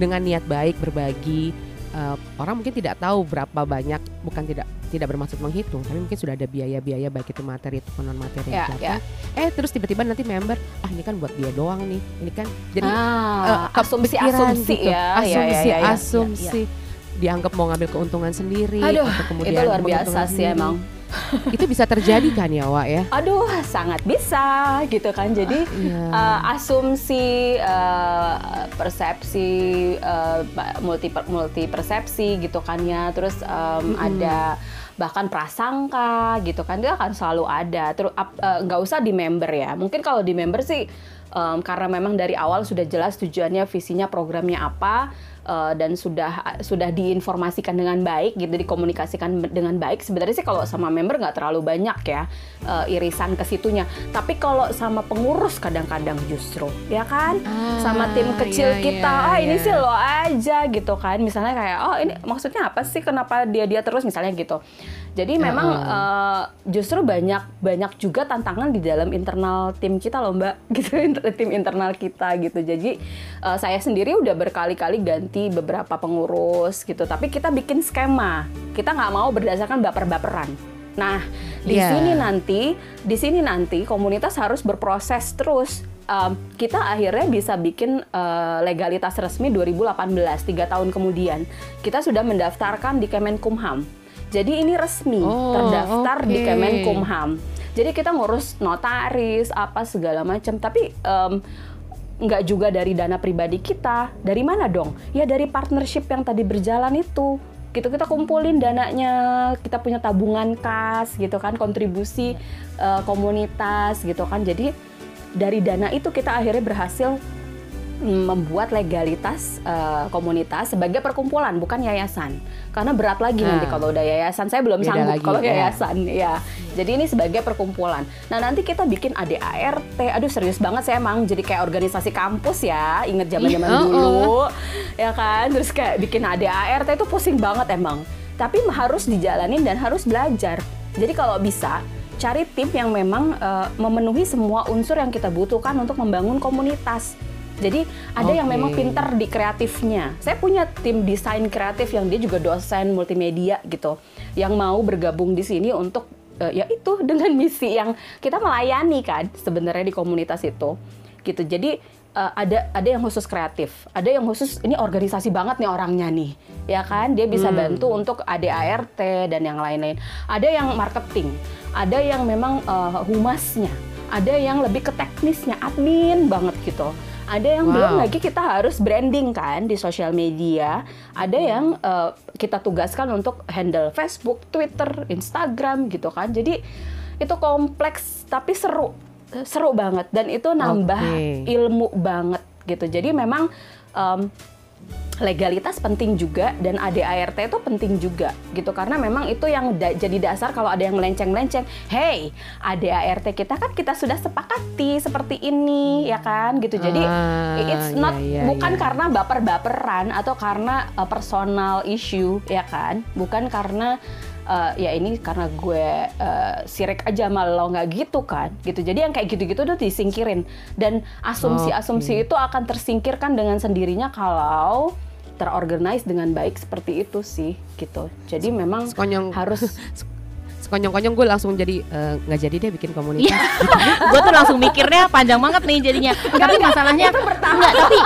dengan niat baik berbagi uh, orang mungkin tidak tahu berapa banyak bukan tidak tidak bermaksud menghitung tapi mungkin sudah ada biaya-biaya baik itu materi itu non materi yeah, yeah. eh terus tiba-tiba nanti member ah ini kan buat dia doang nih ini kan jadi ah, uh, asumsi asumsi gitu. ya asumsi ya, ya, ya, asumsi ya, ya. dianggap mau ngambil keuntungan sendiri Aduh, atau kemudian itu luar biasa sih emang (laughs) itu bisa terjadi kan ya Wak ya? Aduh sangat bisa gitu kan jadi yeah. Iya. uh, asumsi uh, persepsi uh, multi multi persepsi gitu kan ya terus um, mm -hmm. ada bahkan prasangka gitu kan dia akan selalu ada terus nggak uh, usah di member ya mungkin kalau di member sih um, karena memang dari awal sudah jelas tujuannya visinya programnya apa uh, dan sudah sudah diinformasikan dengan baik gitu dikomunikasikan dengan baik sebenarnya sih kalau sama member nggak terlalu banyak ya uh, irisan ke situnya. Tapi kalau sama pengurus kadang-kadang justru ya kan? Ah, sama tim kecil iya, kita iya, ah ini iya. sih lo aja gitu kan. Misalnya kayak oh ini maksudnya apa sih? Kenapa dia dia terus? Misalnya gitu jadi memang uh, justru banyak banyak juga tantangan di dalam internal tim kita loh Mbak (laughs) gitu tim internal kita gitu. Jadi uh, saya sendiri udah berkali-kali ganti beberapa pengurus gitu. Tapi kita bikin skema. Kita nggak mau berdasarkan baper-baperan. Nah, di yeah. sini nanti, di sini nanti komunitas harus berproses terus. Um, kita akhirnya bisa bikin uh, legalitas resmi 2018, tiga tahun kemudian. Kita sudah mendaftarkan di Kemenkumham jadi ini resmi oh, terdaftar okay. di Kemenkumham. Jadi kita ngurus notaris apa segala macam. Tapi um, nggak juga dari dana pribadi kita. Dari mana dong? Ya dari partnership yang tadi berjalan itu gitu kita kumpulin dananya kita punya tabungan kas gitu kan kontribusi uh, komunitas gitu kan jadi dari dana itu kita akhirnya berhasil membuat legalitas uh, komunitas sebagai perkumpulan bukan yayasan. Karena berat lagi nah. nanti kalau udah yayasan. Saya belum sanggup kalau ya. yayasan ya. Jadi ini sebagai perkumpulan. Nah nanti kita bikin ADART aduh serius banget saya emang. Jadi kayak organisasi kampus ya. Inget zaman zaman dulu ya kan? Terus kayak bikin ADART itu pusing banget emang. Tapi harus dijalanin dan harus belajar. Jadi kalau bisa cari tim yang memang uh, memenuhi semua unsur yang kita butuhkan untuk membangun komunitas Jadi ada yang memang pinter di kreatifnya. Saya punya tim desain kreatif yang dia juga dosen multimedia gitu, yang mau bergabung di sini untuk uh, ya itu (laughs) dengan misi yang kita melayani kan sebenarnya di komunitas itu. Gitu. Jadi uh, ada ada yang khusus kreatif ada yang khusus ini organisasi banget nih orangnya nih ya kan? Dia bisa hmm. bantu untuk ADART dan yang lain-lain. Ada yang marketing ada yang memang uh, humasnya ada yang lebih ke teknisnya admin banget gitu ada yang wow. belum lagi kita harus branding kan di sosial media. Ada yang uh, kita tugaskan untuk handle Facebook, Twitter, Instagram gitu kan. Jadi itu kompleks tapi seru, seru banget dan itu nambah okay. ilmu banget gitu. Jadi memang um, legalitas penting juga dan ADART itu penting juga gitu. Karena memang itu yang da jadi dasar kalau ada yang melenceng-melenceng hey ADART kita kan kita sudah sepakati seperti ini ya kan gitu. Jadi uh, it's not yeah, yeah, bukan yeah. karena baper-baperan atau karena uh, personal issue ya kan. Bukan karena uh, ya ini karena gue uh, sirik aja malah lo nggak gitu kan gitu. Jadi yang kayak gitu-gitu udah disingkirin. Dan asumsi-asumsi okay. itu akan tersingkirkan dengan sendirinya kalau terorganize dengan baik seperti itu sih gitu. Jadi memang Sekonyong. harus (laughs) sekonyong-konyong gue langsung jadi eh, nggak uh, jadi deh bikin komunitas. (laughs) Yeah. gue tuh langsung mikirnya panjang banget nih jadinya. tapi masalahnya enggak tapi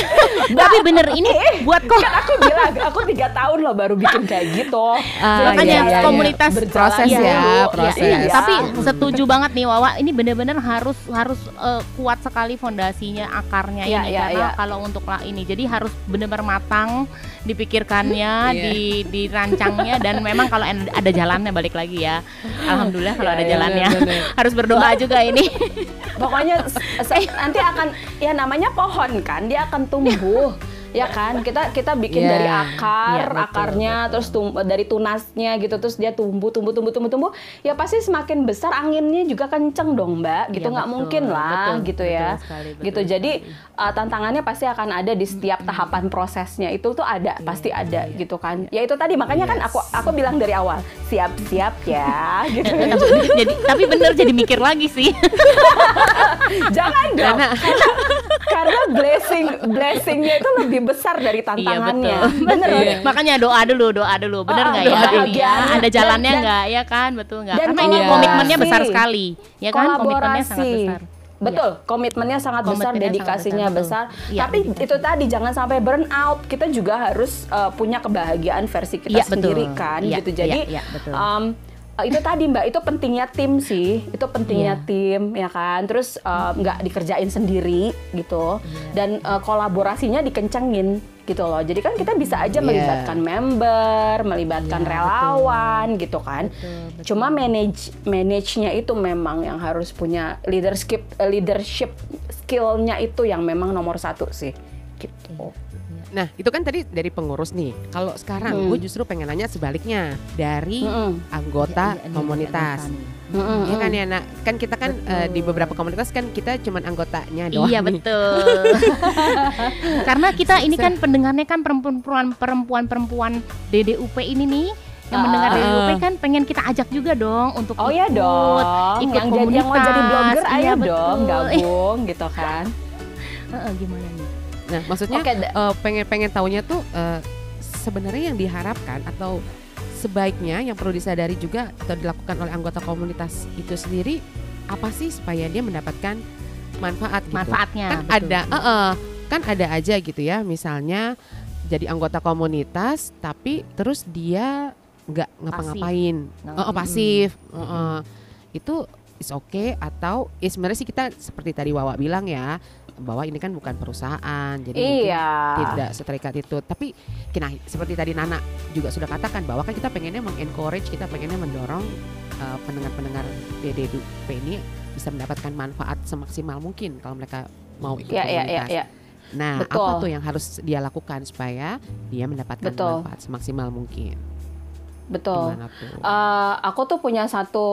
(laughs) tapi bener ini eh, buat kok. Kan aku bilang aku tiga tahun loh baru bikin kayak gitu. Uh, Makanya iya, iya, komunitas iya. proses ya, ya proses. Iya, iya. Tapi setuju banget nih Wawa ini bener-bener harus harus uh, kuat sekali fondasinya akarnya iya, ini iya, karena iya. kalau untuk lah ini jadi harus bener-bener matang dipikirkannya, yeah. di dirancangnya dan memang kalau ada jalannya balik lagi ya. (laughs) Alhamdulillah kalau yeah, ada jalannya. Yeah, (laughs) yeah, Harus berdoa juga ini. (laughs) Pokoknya nanti akan ya namanya pohon kan, dia akan tumbuh ya kan? Kita kita bikin yeah. dari akar yeah, betul, akarnya betul. terus tum dari tunasnya gitu terus dia tumbuh tumbuh tumbuh tumbuh tumbuh. Ya pasti semakin besar anginnya juga kenceng dong mbak. Gitu iya, nggak yeah, mungkin lah betul, gitu ya. sekali, betul gitu. sekali. jadi uh, tantangannya pasti akan ada di setiap tahapan prosesnya. Itu tuh ada yeah, pasti ada yeah, gitu kan. Ya itu tadi makanya kan yes. kan aku aku bilang dari awal siap siap ya (laughs) gitu. Jadi tapi bener jadi mikir lagi sih. (laughs) Jangan dong. Karena, karena blessing blessingnya itu lebih besar dari iya, tantangannya. Iya, (laughs) betul. Bener iya. Makanya doa dulu, doa dulu. Bener oh, nggak oh, ya? ya? Ada jalannya nggak ya kan? Betul nggak? Karena ini komitmennya besar sekali. Ya kan? Komitmennya sangat besar. Betul, iya. komitmennya sangat komitmennya besar, dedikasinya sangat besar. besar. Ya, Tapi betul. itu tadi jangan sampai burn out. Kita juga harus uh, punya kebahagiaan versi kita ya, sendiri betul. kan, ya, gitu. Jadi ya, ya, betul. Um, uh, itu tadi mbak itu pentingnya tim sih itu pentingnya yeah. tim ya kan terus uh, nggak uh, dikerjain sendiri gitu yeah. dan uh, kolaborasinya dikencengin gitu loh jadi kan kita bisa aja yeah. melibatkan member melibatkan yeah, relawan betul. gitu kan betul, betul. cuma manage manage-nya itu memang yang harus punya leadership leadership skillnya itu yang memang nomor satu sih gitu Nah, itu kan tadi dari pengurus nih. Kalau sekarang hmm. gue justru pengen nanya sebaliknya dari hmm. anggota ya, komunitas. Hmm, ya kan ya, nak kan kita kan uh, di beberapa komunitas kan kita cuman anggotanya doang. Iya betul. (laughs) Karena kita ini kan pendengarnya kan perempuan perempuan perempuan DDUP ini nih yang uh, mendengar DDUP kan pengen kita ajak juga dong untuk oh iya ikut, ya dong ikut yang komunitas. jadi yang mau jadi blogger iya, ayo dong gabung gitu kan (laughs) uh, gimana nih Nah, maksudnya okay, uh, pengen pengen tahunya tuh uh, sebenarnya yang diharapkan atau sebaiknya yang perlu disadari juga atau dilakukan oleh anggota komunitas itu sendiri apa sih supaya dia mendapatkan manfaat gitu. Manfaatnya kan betul. ada uh, uh, kan ada aja gitu ya misalnya jadi anggota komunitas tapi terus dia nggak ngapa-ngapain pasif. Oh, oh, pasif hmm. uh, uh, itu is okay atau ya sebenarnya sih kita seperti tadi Wawa bilang ya bahwa ini kan bukan perusahaan jadi iya. tidak seterikat itu tapi kena seperti tadi Nana juga sudah katakan bahwa kan kita pengennya mengencourage kita pengennya mendorong uh, pendengar-pendengar DDP ini bisa mendapatkan manfaat semaksimal mungkin kalau mereka mau ikut ya, komunitas. Ya, ya, ya. Nah, Betul. apa tuh yang harus dia lakukan supaya dia mendapatkan Betul. manfaat semaksimal mungkin? Betul. Uh, aku tuh punya satu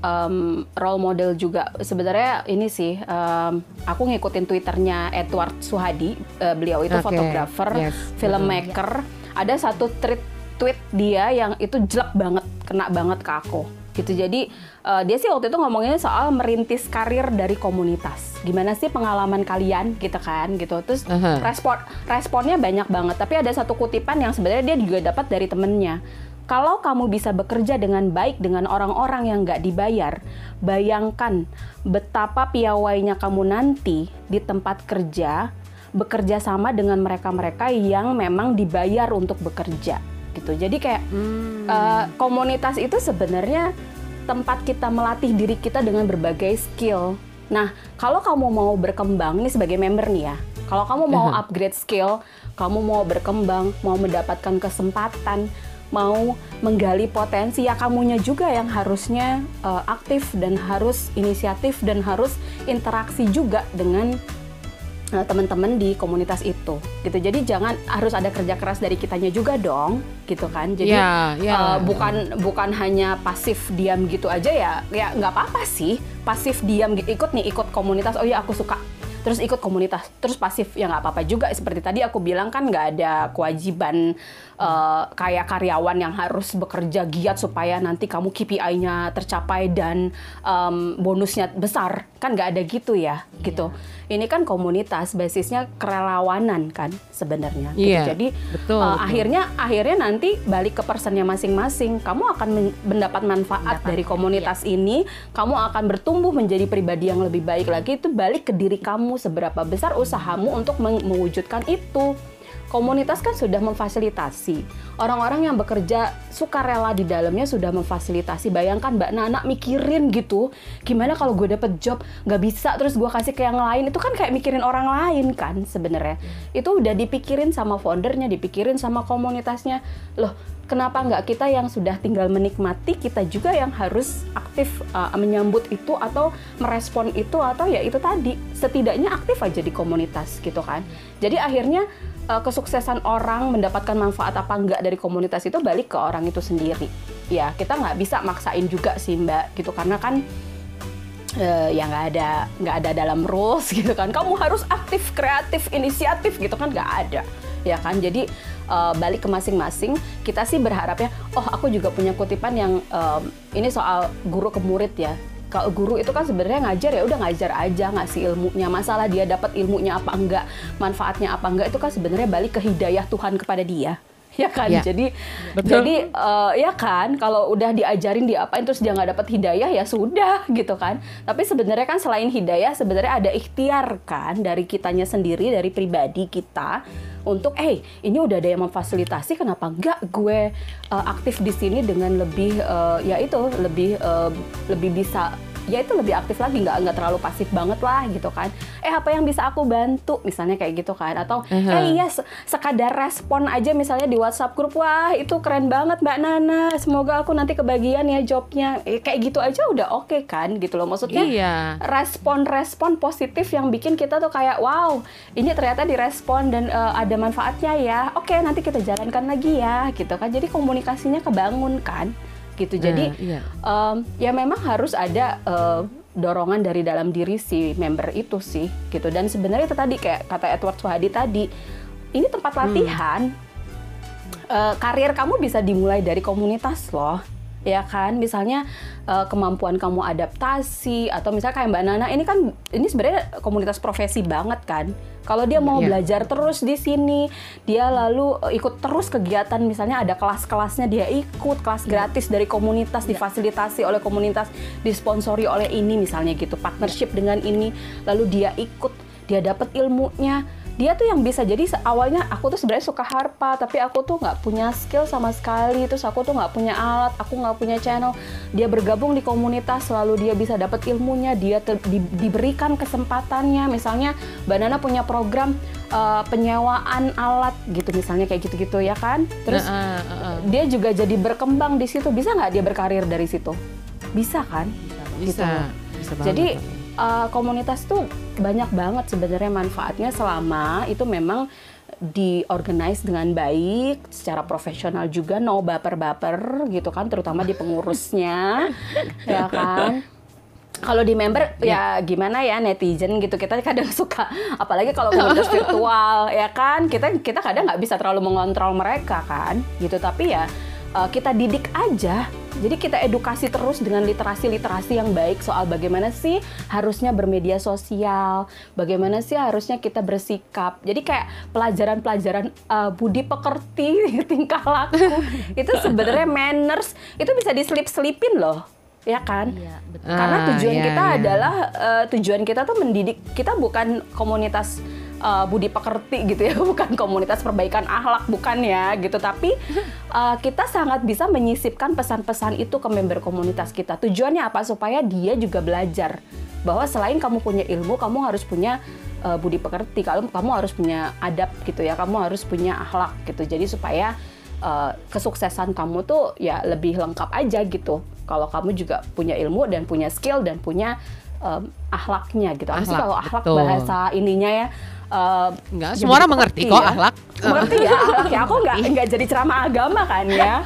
um, role model juga. Sebenarnya ini sih, um, aku ngikutin twitternya Edward Suhadi. Uh, beliau itu okay. fotografer, yes. filmmaker. Ada satu tweet tweet dia yang itu jelek banget, kena banget ke aku gitu jadi uh, dia sih waktu itu ngomongnya soal merintis karir dari komunitas gimana sih pengalaman kalian gitu kan gitu terus uh -huh. respon responnya banyak banget tapi ada satu kutipan yang sebenarnya dia juga dapat dari temennya kalau kamu bisa bekerja dengan baik dengan orang-orang yang nggak dibayar, bayangkan betapa piawainya kamu nanti di tempat kerja bekerja sama dengan mereka-mereka yang memang dibayar untuk bekerja gitu. Jadi kayak hmm. uh, komunitas itu sebenarnya tempat kita melatih diri kita dengan berbagai skill. Nah, kalau kamu mau berkembang ini sebagai member nih ya. Kalau kamu mau upgrade skill, kamu mau berkembang, mau mendapatkan kesempatan, mau menggali potensi ya kamunya juga yang harusnya uh, aktif dan harus inisiatif dan harus interaksi juga dengan uh, teman-teman di komunitas itu gitu. Jadi jangan harus ada kerja keras dari kitanya juga dong gitu kan. Jadi yeah, yeah. Uh, bukan bukan hanya pasif diam gitu aja ya ya nggak apa-apa sih. Pasif diam ikut nih ikut komunitas. Oh ya aku suka terus ikut komunitas terus pasif ya nggak apa-apa juga seperti tadi aku bilang kan nggak ada kewajiban uh, kayak karyawan yang harus bekerja giat supaya nanti kamu KPI-nya tercapai dan um, bonusnya besar kan nggak ada gitu ya yeah. gitu ini kan komunitas basisnya kerelawanan kan sebenarnya gitu. yeah, jadi betul, uh, betul. akhirnya akhirnya nanti balik ke personnya masing-masing kamu akan mendapat manfaat mendapat, dari komunitas yeah. ini kamu akan bertumbuh menjadi pribadi yang lebih baik lagi itu balik ke diri kamu seberapa besar usahamu untuk mewujudkan itu. Komunitas kan sudah memfasilitasi. Orang-orang yang bekerja sukarela di dalamnya sudah memfasilitasi. Bayangkan Mbak Nana mikirin gitu, gimana kalau gue dapet job nggak bisa terus gue kasih ke yang lain. Itu kan kayak mikirin orang lain kan sebenarnya. Itu udah dipikirin sama foundernya, dipikirin sama komunitasnya. Loh, kenapa nggak kita yang sudah tinggal menikmati kita juga yang harus aktif uh, menyambut itu atau merespon itu atau ya itu tadi setidaknya aktif aja di komunitas gitu kan. Jadi akhirnya uh, kesuksesan orang mendapatkan manfaat apa enggak dari komunitas itu balik ke orang itu sendiri. Ya kita nggak bisa maksain juga sih mbak gitu. Karena kan uh, ya nggak ada nggak ada dalam rules (laughs) gitu kan. Kamu harus aktif kreatif inisiatif gitu kan nggak ada ya kan? Jadi uh, balik ke masing-masing kita sih berharapnya oh aku juga punya kutipan yang um, ini soal guru ke murid ya. Kalau guru itu kan sebenarnya ngajar ya udah ngajar aja ngasih ilmunya. Masalah dia dapat ilmunya apa enggak manfaatnya apa enggak itu kan sebenarnya balik ke hidayah Tuhan kepada dia (laughs) ya kan ya. jadi Betul. jadi uh, ya kan kalau udah diajarin diapain terus dia nggak dapat hidayah ya sudah (laughs) gitu kan tapi sebenarnya kan selain hidayah sebenarnya ada ikhtiar kan dari kitanya sendiri dari pribadi kita untuk eh hey, ini udah ada yang memfasilitasi kenapa enggak gue uh, aktif di sini dengan lebih uh, ya itu lebih uh, lebih bisa ya itu lebih aktif lagi nggak nggak terlalu pasif banget lah gitu kan. Eh apa yang bisa aku bantu? Misalnya kayak gitu kan. Atau uh-huh. eh iya sekadar respon aja misalnya di WhatsApp grup wah itu keren banget Mbak Nana. Semoga aku nanti kebagian ya jobnya. Eh, kayak gitu aja udah oke okay kan gitu loh. Maksudnya iya. respon-respon positif yang bikin kita tuh kayak wow ini ternyata direspon dan uh, ada manfaatnya ya. Oke okay, nanti kita jalankan lagi ya gitu kan. Jadi komunikasinya kebangun kan gitu. Jadi uh, iya. um, ya memang harus ada uh, dorongan dari dalam diri si member itu sih gitu. Dan sebenarnya itu tadi kayak kata Edward Suhadi tadi, ini tempat hmm. latihan. Hmm. Uh, karir kamu bisa dimulai dari komunitas loh ya kan misalnya uh, kemampuan kamu adaptasi atau misalnya kayak Mbak Nana ini kan ini sebenarnya komunitas profesi banget kan kalau dia mau yeah. belajar terus di sini dia lalu uh, ikut terus kegiatan misalnya ada kelas-kelasnya dia ikut kelas iya. gratis dari komunitas yeah. difasilitasi oleh komunitas disponsori oleh ini misalnya gitu partnership dengan ini lalu dia ikut dia dapat ilmunya dia tuh yang bisa jadi awalnya aku tuh sebenarnya suka harpa tapi aku tuh nggak punya skill sama sekali terus aku tuh nggak punya alat aku nggak punya channel. Dia bergabung di komunitas selalu dia bisa dapat ilmunya dia di, diberikan kesempatannya. Misalnya Mbak Nana punya program uh, penyewaan alat gitu misalnya kayak gitu-gitu ya kan? Terus uh, uh, uh, uh. dia juga jadi berkembang di situ. Bisa nggak dia berkarir dari situ? Bisa kan? Bisa, gitu. bisa. Jadi uh, komunitas tuh banyak banget sebenarnya manfaatnya selama itu memang diorganize dengan baik, secara profesional juga, no baper-baper gitu kan, terutama di pengurusnya, (laughs) ya kan. Kalau di member ya. ya gimana ya netizen gitu kita kadang (laughs) suka, apalagi kalau komunitas virtual ya kan, kita kita kadang nggak bisa terlalu mengontrol mereka kan, gitu. Tapi ya uh, kita didik aja jadi kita edukasi terus dengan literasi-literasi yang baik soal bagaimana sih harusnya bermedia sosial, bagaimana sih harusnya kita bersikap. Jadi kayak pelajaran-pelajaran uh, budi pekerti, (laughs) tingkah laku (laughs) itu sebenarnya manners itu bisa diselip-selipin loh ya kan? Iya, betul. Karena tujuan ah, iya, kita iya. adalah uh, tujuan kita tuh mendidik kita bukan komunitas uh, budi pekerti gitu ya, (laughs) bukan komunitas perbaikan akhlak bukan ya gitu, tapi uh, kita sangat bisa menyisipkan pesan-pesan itu ke member komunitas kita. Tujuannya apa? Supaya dia juga belajar bahwa selain kamu punya ilmu, kamu harus punya uh, budi pekerti, kalau kamu harus punya adab gitu ya, kamu harus punya akhlak gitu. Jadi supaya uh, kesuksesan kamu tuh ya lebih lengkap aja gitu. Kalau kamu juga punya ilmu dan punya skill dan punya um, akhlaknya gitu. Akhlak, kalau akhlak betul. bahasa ininya ya Uh, Enggak, semua orang mengerti kok ya. akhlak. Mengerti ya ya. Aku nggak nggak jadi ceramah agama kan ya.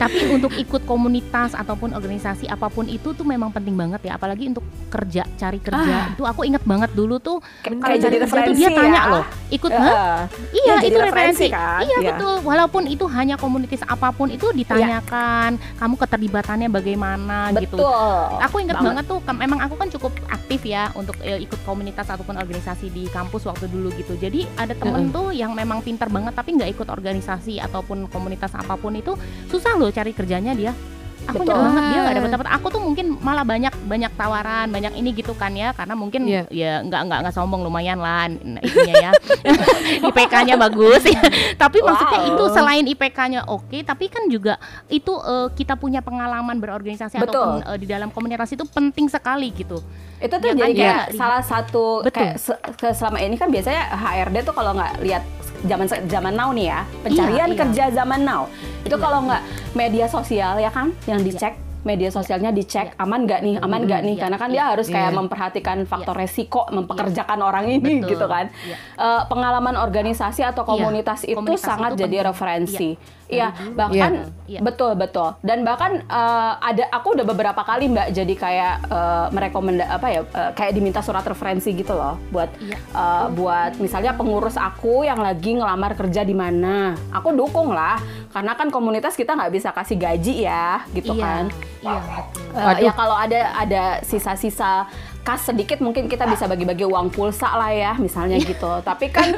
Tapi untuk ikut komunitas ataupun organisasi apa pun itu tuh memang penting banget ya, apalagi untuk kerja, cari kerja. Ah. Itu aku inget banget dulu tuh kalau jadi referensi dia tanya ya. loh, ikut uh, Iya, itu referensi. Kan? Iya, ya. betul. Walaupun itu hanya komunitas apa pun itu ditanyakan, ya. kamu keterlibatannya bagaimana betul. gitu. Aku inget banget. banget tuh, memang aku kan cukup aktif ya untuk ya, ikut komunitas ataupun organisasi di kampus waktu dulu gitu. Jadi ada temen uh. tuh yang memang pintar banget tapi nggak ikut organisasi ataupun komunitas apa apa pun itu susah loh cari kerjanya dia aku Betul. banget dia nggak dapat dapat aku tuh mungkin malah banyak banyak tawaran banyak ini gitu kan ya karena mungkin yeah. ya nggak nggak nggak sombong lumayan lah itunya ya (laughs) IPK-nya bagus ya (laughs) tapi wow. maksudnya itu selain IPK-nya oke okay, tapi kan juga itu uh, kita punya pengalaman berorganisasi Betul. ataupun uh, di dalam komunitas itu penting sekali gitu itu tuh ya jadi kan? kayak ya. salah satu Betul. kayak se selama ini kan biasanya HRD tuh kalau nggak lihat zaman zaman now nih ya. Pencarian iya, iya. kerja zaman now. Itu iya, kalau nggak media sosial ya kan yang dicek iya media sosialnya dicek yeah. aman nggak nih? Aman nggak nih? yeah. karena kan yeah. dia harus kayak memperhatikan faktor resiko mempekerjakan orang ini Betul. gitu kan. Uh, pengalaman organisasi atau komunitas itu komunitas sangat itu jadi penting. referensi Iya, bahkan yeah. betul betul. Dan bahkan uh, ada aku udah beberapa kali Mbak jadi kayak uh, merekomenda apa ya uh, kayak diminta surat referensi gitu loh buat yeah. uh, buat misalnya pengurus aku yang lagi ngelamar kerja di mana. Aku dukung lah karena kan komunitas kita nggak bisa kasih gaji ya gitu yeah. kan. Iya Uh, ya kalau ada ada sisa-sisa kas sedikit mungkin kita bisa bagi-bagi uang pulsa lah ya misalnya iya. gitu. Tapi kan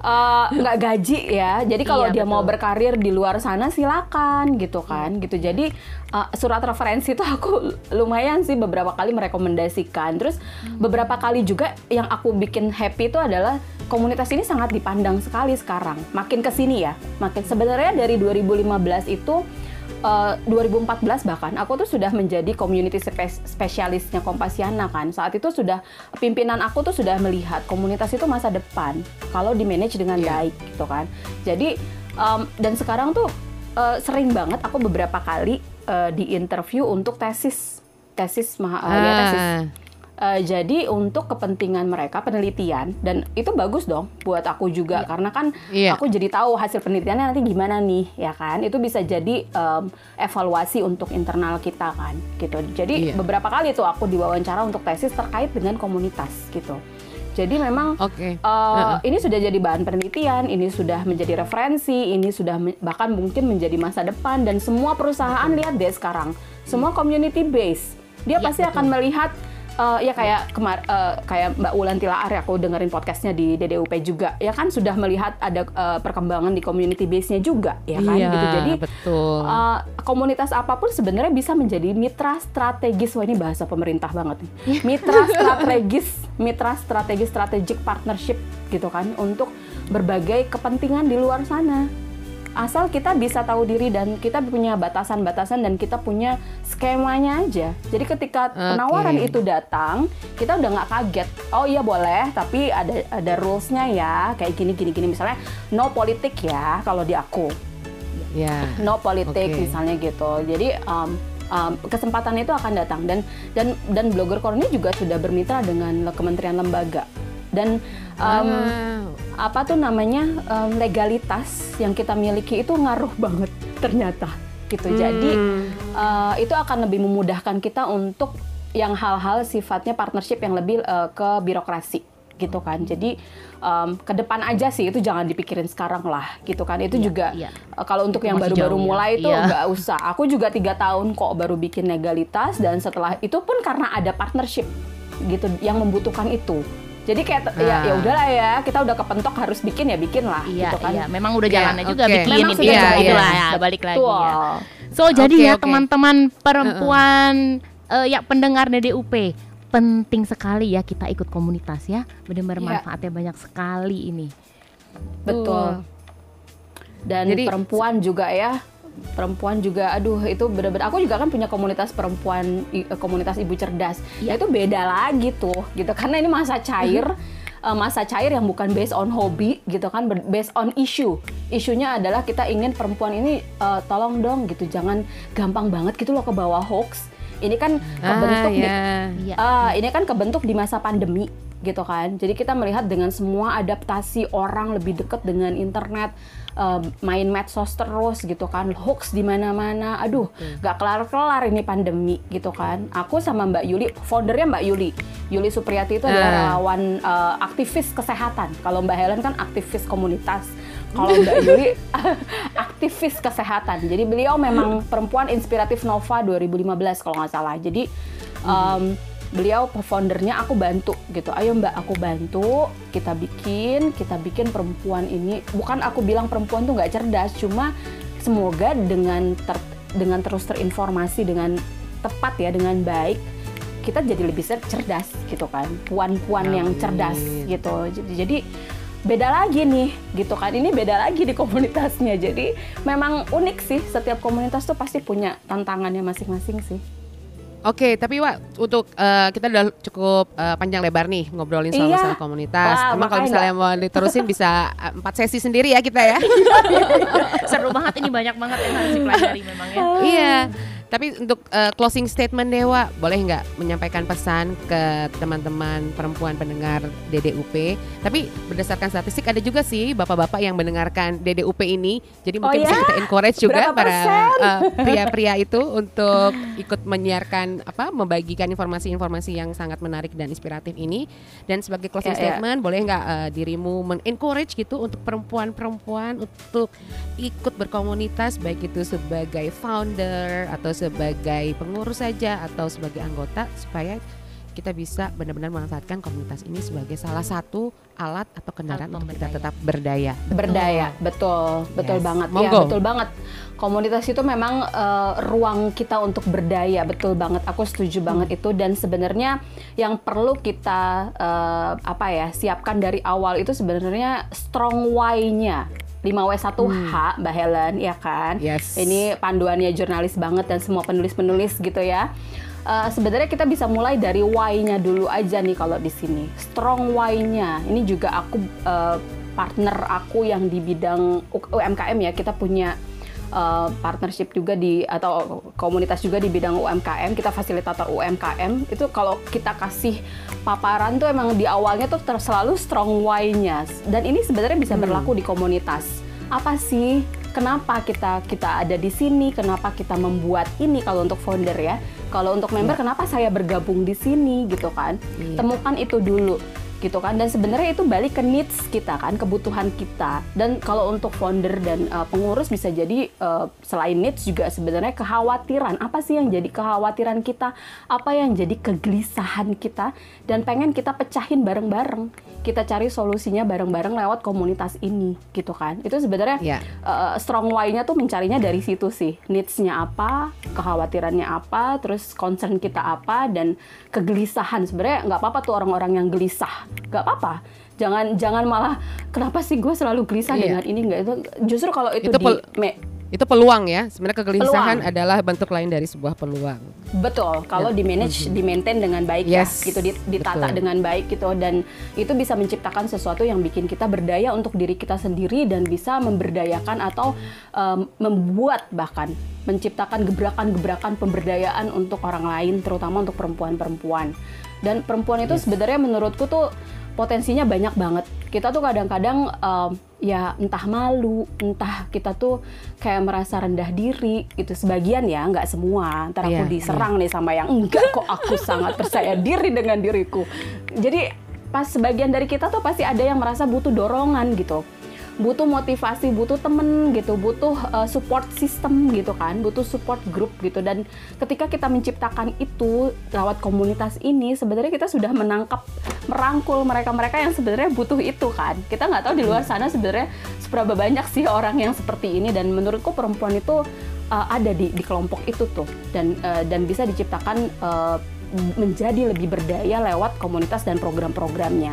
uh, (laughs) nggak gaji ya. Jadi kalau iya, dia betul. mau berkarir di luar sana silakan gitu kan. Gitu. Jadi uh, surat referensi itu (laughs) aku lumayan sih beberapa kali merekomendasikan. Terus hmm. beberapa kali juga yang aku bikin happy itu adalah komunitas ini sangat dipandang sekali sekarang. Makin ke sini ya. Makin sebenarnya dari 2015 itu uh, eh, 2014 bahkan aku tuh sudah menjadi community spesialisnya Kompasiana kan. Saat itu sudah pimpinan aku tuh sudah melihat komunitas itu masa depan kalau di manage dengan yeah. baik gitu kan. Jadi um, dan sekarang tuh uh, sering banget aku beberapa kali uh, di interview untuk tesis tesis maha ah. ya tesis Uh, jadi untuk kepentingan mereka penelitian dan itu bagus dong buat aku juga yeah. karena kan yeah. aku jadi tahu hasil penelitiannya nanti gimana nih ya kan itu bisa jadi um, evaluasi untuk internal kita kan gitu. Jadi yeah. beberapa kali tuh aku diwawancara untuk tesis terkait dengan komunitas gitu. Jadi memang okay. uh, uh -uh. ini sudah jadi bahan penelitian, ini sudah menjadi referensi, ini sudah me bahkan mungkin menjadi masa depan dan semua perusahaan lihat deh sekarang, semua community base, dia ya, pasti betul. akan melihat uh, ya kayak kemar uh, kayak Mbak Wulan Tilaar ya aku dengerin podcastnya di DDUP juga. Ya kan sudah melihat ada uh, perkembangan di community base-nya juga ya kan? Iya, gitu. Jadi betul. Uh, komunitas apa pun sebenarnya bisa menjadi mitra strategis. Wah ini bahasa pemerintah banget nih. Mitra (laughs) strategis mitra strategis strategic partnership gitu kan untuk berbagai kepentingan di luar sana asal kita bisa tahu diri dan kita punya batasan-batasan dan kita punya skemanya aja. Jadi ketika okay. penawaran itu datang, kita udah nggak kaget. Oh iya boleh, tapi ada ada rulesnya ya, kayak gini gini gini misalnya no politik ya kalau di aku. Yeah. No politik okay. misalnya gitu. Jadi um, um, kesempatan itu akan datang dan dan dan blogger ini juga sudah bermitra dengan kementerian lembaga dan um, apa tuh namanya um, legalitas yang kita miliki itu ngaruh banget ternyata gitu. Hmm. Jadi uh, itu akan lebih memudahkan kita untuk yang hal-hal sifatnya partnership yang lebih uh, ke birokrasi gitu kan. Jadi um, ke depan aja sih itu jangan dipikirin sekarang lah gitu kan. Itu Iya, juga iya. uh, kalau untuk yang baru-baru ya. mulai itu Iya. nggak usah. Aku juga tiga tahun kok baru bikin legalitas dan setelah itu pun karena ada partnership gitu yang membutuhkan itu. Jadi kayak te- ya Ah. ya udahlah ya kita udah kepentok harus bikin ya bikin lah Iya, gitu kan. iya. Memang udah Iya, jalannya juga oke. bikin Memang sudah ya, itulah Iya. ya, balik lagi ya. So jadi Oke, ya teman-teman perempuan eh, ya pendengar DDUP penting sekali ya kita ikut komunitas ya. Benar-benar Iya. manfaatnya banyak sekali ini. Betul. Dan Jadi- perempuan juga ya, perempuan juga, aduh itu bener-bener. Aku juga kan punya komunitas perempuan, eh, komunitas ibu cerdas. Ya itu beda lagi tuh, gitu. Karena ini masa cair, (laughs) eh, masa cair yang bukan based on hobi, gitu kan, based on issue. Isunya adalah kita ingin perempuan ini eh, tolong dong, gitu, jangan gampang banget gitu loh ke bawah hoax. Ini kan kebentuk ah, di-. Ah, ini kan kebentuk di masa pandemi gitu kan. Jadi kita melihat dengan semua adaptasi orang lebih dekat dengan internet, eh, main medsos terus gitu kan, hoax di mana-mana. Aduh, nggak kelar-kelar ini pandemi gitu kan. Aku sama Mbak Yuli, foundernya Mbak Yuli. Yuli Supriyati itu adalah Ah. relawan eh, aktivis kesehatan. Kalau Mbak Helen kan aktivis komunitas. Kalau Mbak Yuli (laughs) aktivis kesehatan. Jadi beliau memang (laughs) perempuan inspiratif Nova 2015 kalau nggak salah. Jadi em, beliau foundernya aku bantu gitu. Ayo Mbak aku bantu. Kita bikin, kita bikin perempuan ini. Bukan aku bilang perempuan tuh nggak cerdas, cuma semoga dengan ter- dengan terus terinformasi dengan tepat ya dengan baik kita jadi lebih cer- cerdas gitu kan puan-puan yang cerdas gitu jadi, jadi beda lagi nih gitu kan ini beda lagi di komunitasnya jadi memang unik sih setiap komunitas tuh pasti punya tantangannya masing-masing sih Oke, tapi Wak, untuk eh, kita udah cukup eh, panjang lebar nih ngobrolin soal Iya. masalah komunitas. Wah, Emang kalau misalnya mau diterusin (laughs) bisa eh, empat sesi sendiri ya kita ya. Seru banget ini banyak banget yang harus dipelajari memang ya. iya. Tapi untuk eh, closing statement Dewa, boleh nggak menyampaikan pesan ke teman-teman perempuan pendengar DDUP? Tapi berdasarkan statistik ada juga sih bapak-bapak yang mendengarkan DDUP ini. Jadi mungkin Oh bisa ya? kita encourage juga Berapa para eh, (laughs) pria-pria itu untuk ikut menyiarkan apa, membagikan informasi-informasi yang sangat menarik dan inspiratif ini. Dan sebagai closing Ya, ya. statement, boleh nggak eh, dirimu men-encourage gitu untuk perempuan-perempuan untuk ikut berkomunitas baik itu sebagai founder atau sebagai pengurus saja atau sebagai anggota supaya kita bisa benar-benar memanfaatkan komunitas ini sebagai salah satu alat atau kendaraan Alat untuk kita tetap berdaya. berdaya. Betul. Betul. Yes. banget. Ya betul banget. Komunitas itu memang eh, ruang kita untuk berdaya. Betul banget. Aku setuju Hmm. banget itu. Dan sebenarnya yang perlu kita eh, apa ya siapkan dari awal itu sebenarnya strong why-nya 5W1H Mbak Helen ya kan Hmm. Yes. ini panduannya jurnalis banget dan semua penulis-penulis gitu ya Eh, sebenarnya kita bisa mulai dari why-nya dulu aja nih kalau di sini. Strong why-nya. Ini juga aku eh, partner aku yang di bidang UMKM ya. Kita punya eh, partnership juga di atau komunitas juga di bidang UMKM. Kita fasilitator UMKM. Itu kalau kita kasih paparan tuh emang di awalnya tuh ter- selalu strong why-nya. Dan ini sebenarnya bisa berlaku di komunitas. Apa sih kenapa kita kita ada di sini, kenapa kita membuat ini kalau untuk founder ya. Kalau untuk member kenapa saya bergabung di sini gitu kan. Iya. Temukan itu dulu gitu kan. Dan sebenarnya itu balik ke needs kita kan kebutuhan kita. Dan kalau untuk founder dan uh, pengurus bisa jadi uh, selain needs juga sebenarnya kekhawatiran. Apa sih yang jadi kekhawatiran kita? Apa yang jadi kegelisahan kita? Dan pengen kita pecahin bareng-bareng. Kita cari solusinya bareng-bareng lewat komunitas ini gitu kan. Itu sebenarnya Iya. uh, strong why-nya tuh mencarinya dari situ sih. Needs-nya apa, kekhawatirannya apa, terus concern kita apa, dan kegelisahan. Sebenarnya nggak apa-apa tuh orang-orang yang gelisah, nggak apa-apa. Jangan jangan malah kenapa sih gue selalu gelisah Iya. dengan ini nggak itu. Justru kalau itu, Itu di me- Itu peluang ya. Sebenarnya kegelisahan Peluang. adalah bentuk lain dari sebuah peluang. betul kalau di manage, di maintain dengan baik Ya. Yes, ya, gitu di- ditata betul. dengan baik gitu dan itu bisa menciptakan sesuatu yang bikin kita berdaya untuk diri kita sendiri dan bisa memberdayakan atau um, membuat bahkan menciptakan gebrakan-gebrakan pemberdayaan untuk orang lain terutama untuk perempuan-perempuan dan perempuan itu sebenarnya menurutku tuh potensinya banyak banget. Kita tuh kadang-kadang um, ya entah malu entah kita tuh kayak merasa rendah diri gitu. Sebagian ya nggak semua. Ntar aku Iya, diserang nih sama yang enggak kok aku (laughs) sangat percaya diri dengan diriku. Jadi pas sebagian dari kita tuh pasti ada yang merasa butuh dorongan gitu butuh motivasi, butuh temen gitu, butuh uh, support system gitu kan, butuh support group gitu. Dan ketika kita menciptakan itu lewat komunitas ini, sebenarnya kita sudah menangkap, merangkul mereka-mereka yang sebenarnya butuh itu kan. Kita nggak tahu di luar sana sebenarnya seberapa banyak sih orang yang seperti ini. Dan menurutku perempuan itu uh, ada di di kelompok itu tuh, dan uh, dan bisa diciptakan uh, menjadi lebih berdaya lewat komunitas dan program-programnya.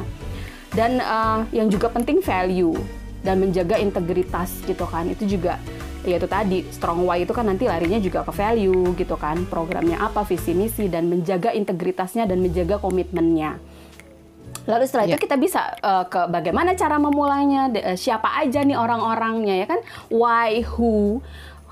Dan uh, yang juga penting value dan menjaga integritas gitu kan itu juga ya itu tadi strong why itu kan nanti larinya juga ke value gitu kan programnya apa visi misi dan menjaga integritasnya dan menjaga komitmennya lalu setelah yeah. itu ya. kita bisa uh, ke bagaimana cara memulainya uh, siapa aja nih orang-orangnya ya kan why who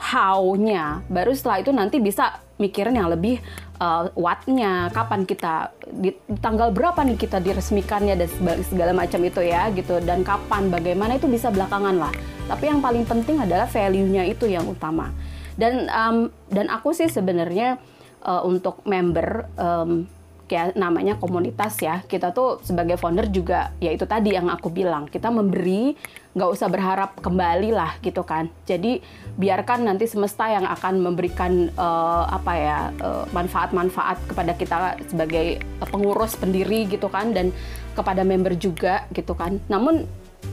how-nya baru setelah itu nanti bisa mikirin yang lebih uh, wattnya, kapan kita di tanggal berapa nih kita diresmikannya dan segala macam itu ya gitu dan kapan bagaimana itu bisa belakangan lah. Tapi yang paling penting adalah value-nya itu yang utama. Dan um, dan aku sih sebenarnya uh, untuk member um, kayak namanya komunitas ya. Kita tuh sebagai founder juga ya itu tadi yang aku bilang kita memberi nggak usah berharap kembali lah gitu kan. Jadi biarkan nanti semesta yang akan memberikan uh, apa ya uh, manfaat-manfaat kepada kita sebagai pengurus pendiri gitu kan dan kepada member juga gitu kan. Namun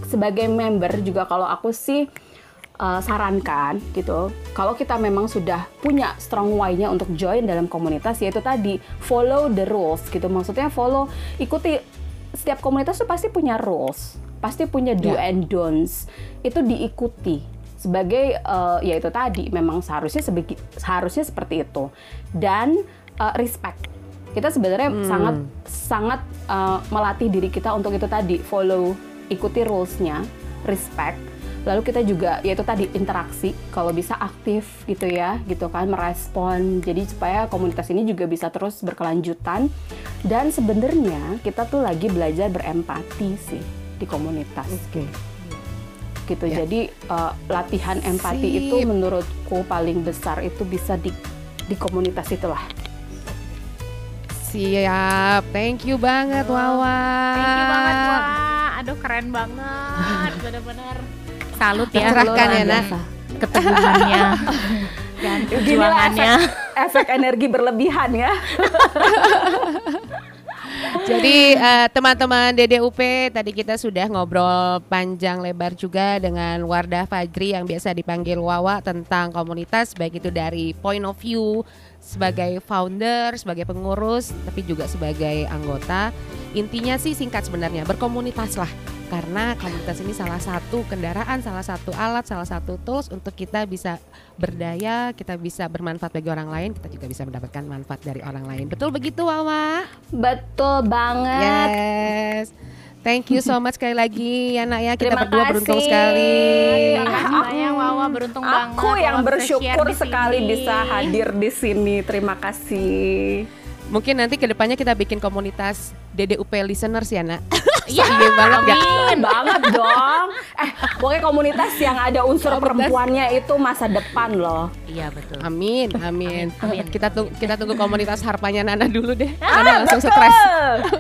sebagai member juga kalau aku sih uh, sarankan gitu. Kalau kita memang sudah punya strong why-nya untuk join dalam komunitas yaitu tadi follow the rules gitu. Maksudnya follow ikuti setiap komunitas tuh pasti punya rules pasti punya do yeah. and don'ts. Itu diikuti sebagai uh, ya itu tadi memang seharusnya sebegi, seharusnya seperti itu. Dan uh, respect. Kita sebenarnya hmm. sangat sangat uh, melatih diri kita untuk itu tadi follow ikuti rulesnya respect lalu kita juga yaitu tadi interaksi kalau bisa aktif gitu ya gitu kan merespon jadi supaya komunitas ini juga bisa terus berkelanjutan dan sebenarnya kita tuh lagi belajar berempati sih di komunitas okay. gitu ya. jadi uh, latihan empati Sip. itu menurutku paling besar itu bisa di di komunitas itulah Siap, thank you banget Wawa. Thank you banget Wawa. Aduh keren banget, bener-bener salut ya cerahkan ya Nak. Keteguhannya. (laughs) Dan perjuangannya. efek, efek energi berlebihan ya. (laughs) Jadi uh, teman-teman DDUP tadi kita sudah ngobrol panjang lebar juga dengan Wardah Fajri yang biasa dipanggil Wawa tentang komunitas baik itu dari point of view sebagai founder, sebagai pengurus, tapi juga sebagai anggota. Intinya sih singkat sebenarnya berkomunitas lah karena komunitas ini salah satu kendaraan, salah satu alat, salah satu tools untuk kita bisa berdaya, kita bisa bermanfaat bagi orang lain, kita juga bisa mendapatkan manfaat dari orang lain. Betul begitu, Wawa? Betul banget. Yes. Thank you so much sekali lagi ya nak ya kita Terima berdua kasih. beruntung sekali. Terima Wawa beruntung aku banget. Aku yang bersyukur sekali bisa hadir di sini. Terima kasih. Mungkin nanti ke depannya kita bikin komunitas DDUP listeners ya nak. (laughs) Iya banget ya. banget dong. Eh, pokoknya komunitas yang ada unsur komunitas. perempuannya itu masa depan loh. Iya betul. Amin, amin. amin. Kita tunggu kita tunggu komunitas harpanya Nana dulu deh. Ah, Nana langsung stres.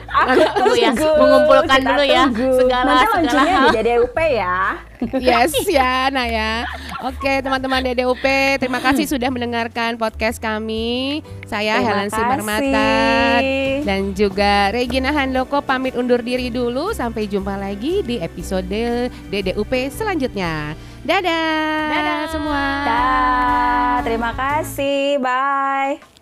Aku tunggu ya, mengumpulkan dulu ya segala Nanti segala hal. di DDUP ya. (laughs) Yes ya, Nah ya. Oke, teman-teman DDUP, terima kasih sudah mendengarkan podcast kami. Saya terima Helen Simarmata dan juga Regina Handoko pamit undur diri dulu dulu. Sampai jumpa lagi di episode DDUP selanjutnya. Dadah, Dadah semua. Dadah. Terima kasih. Bye.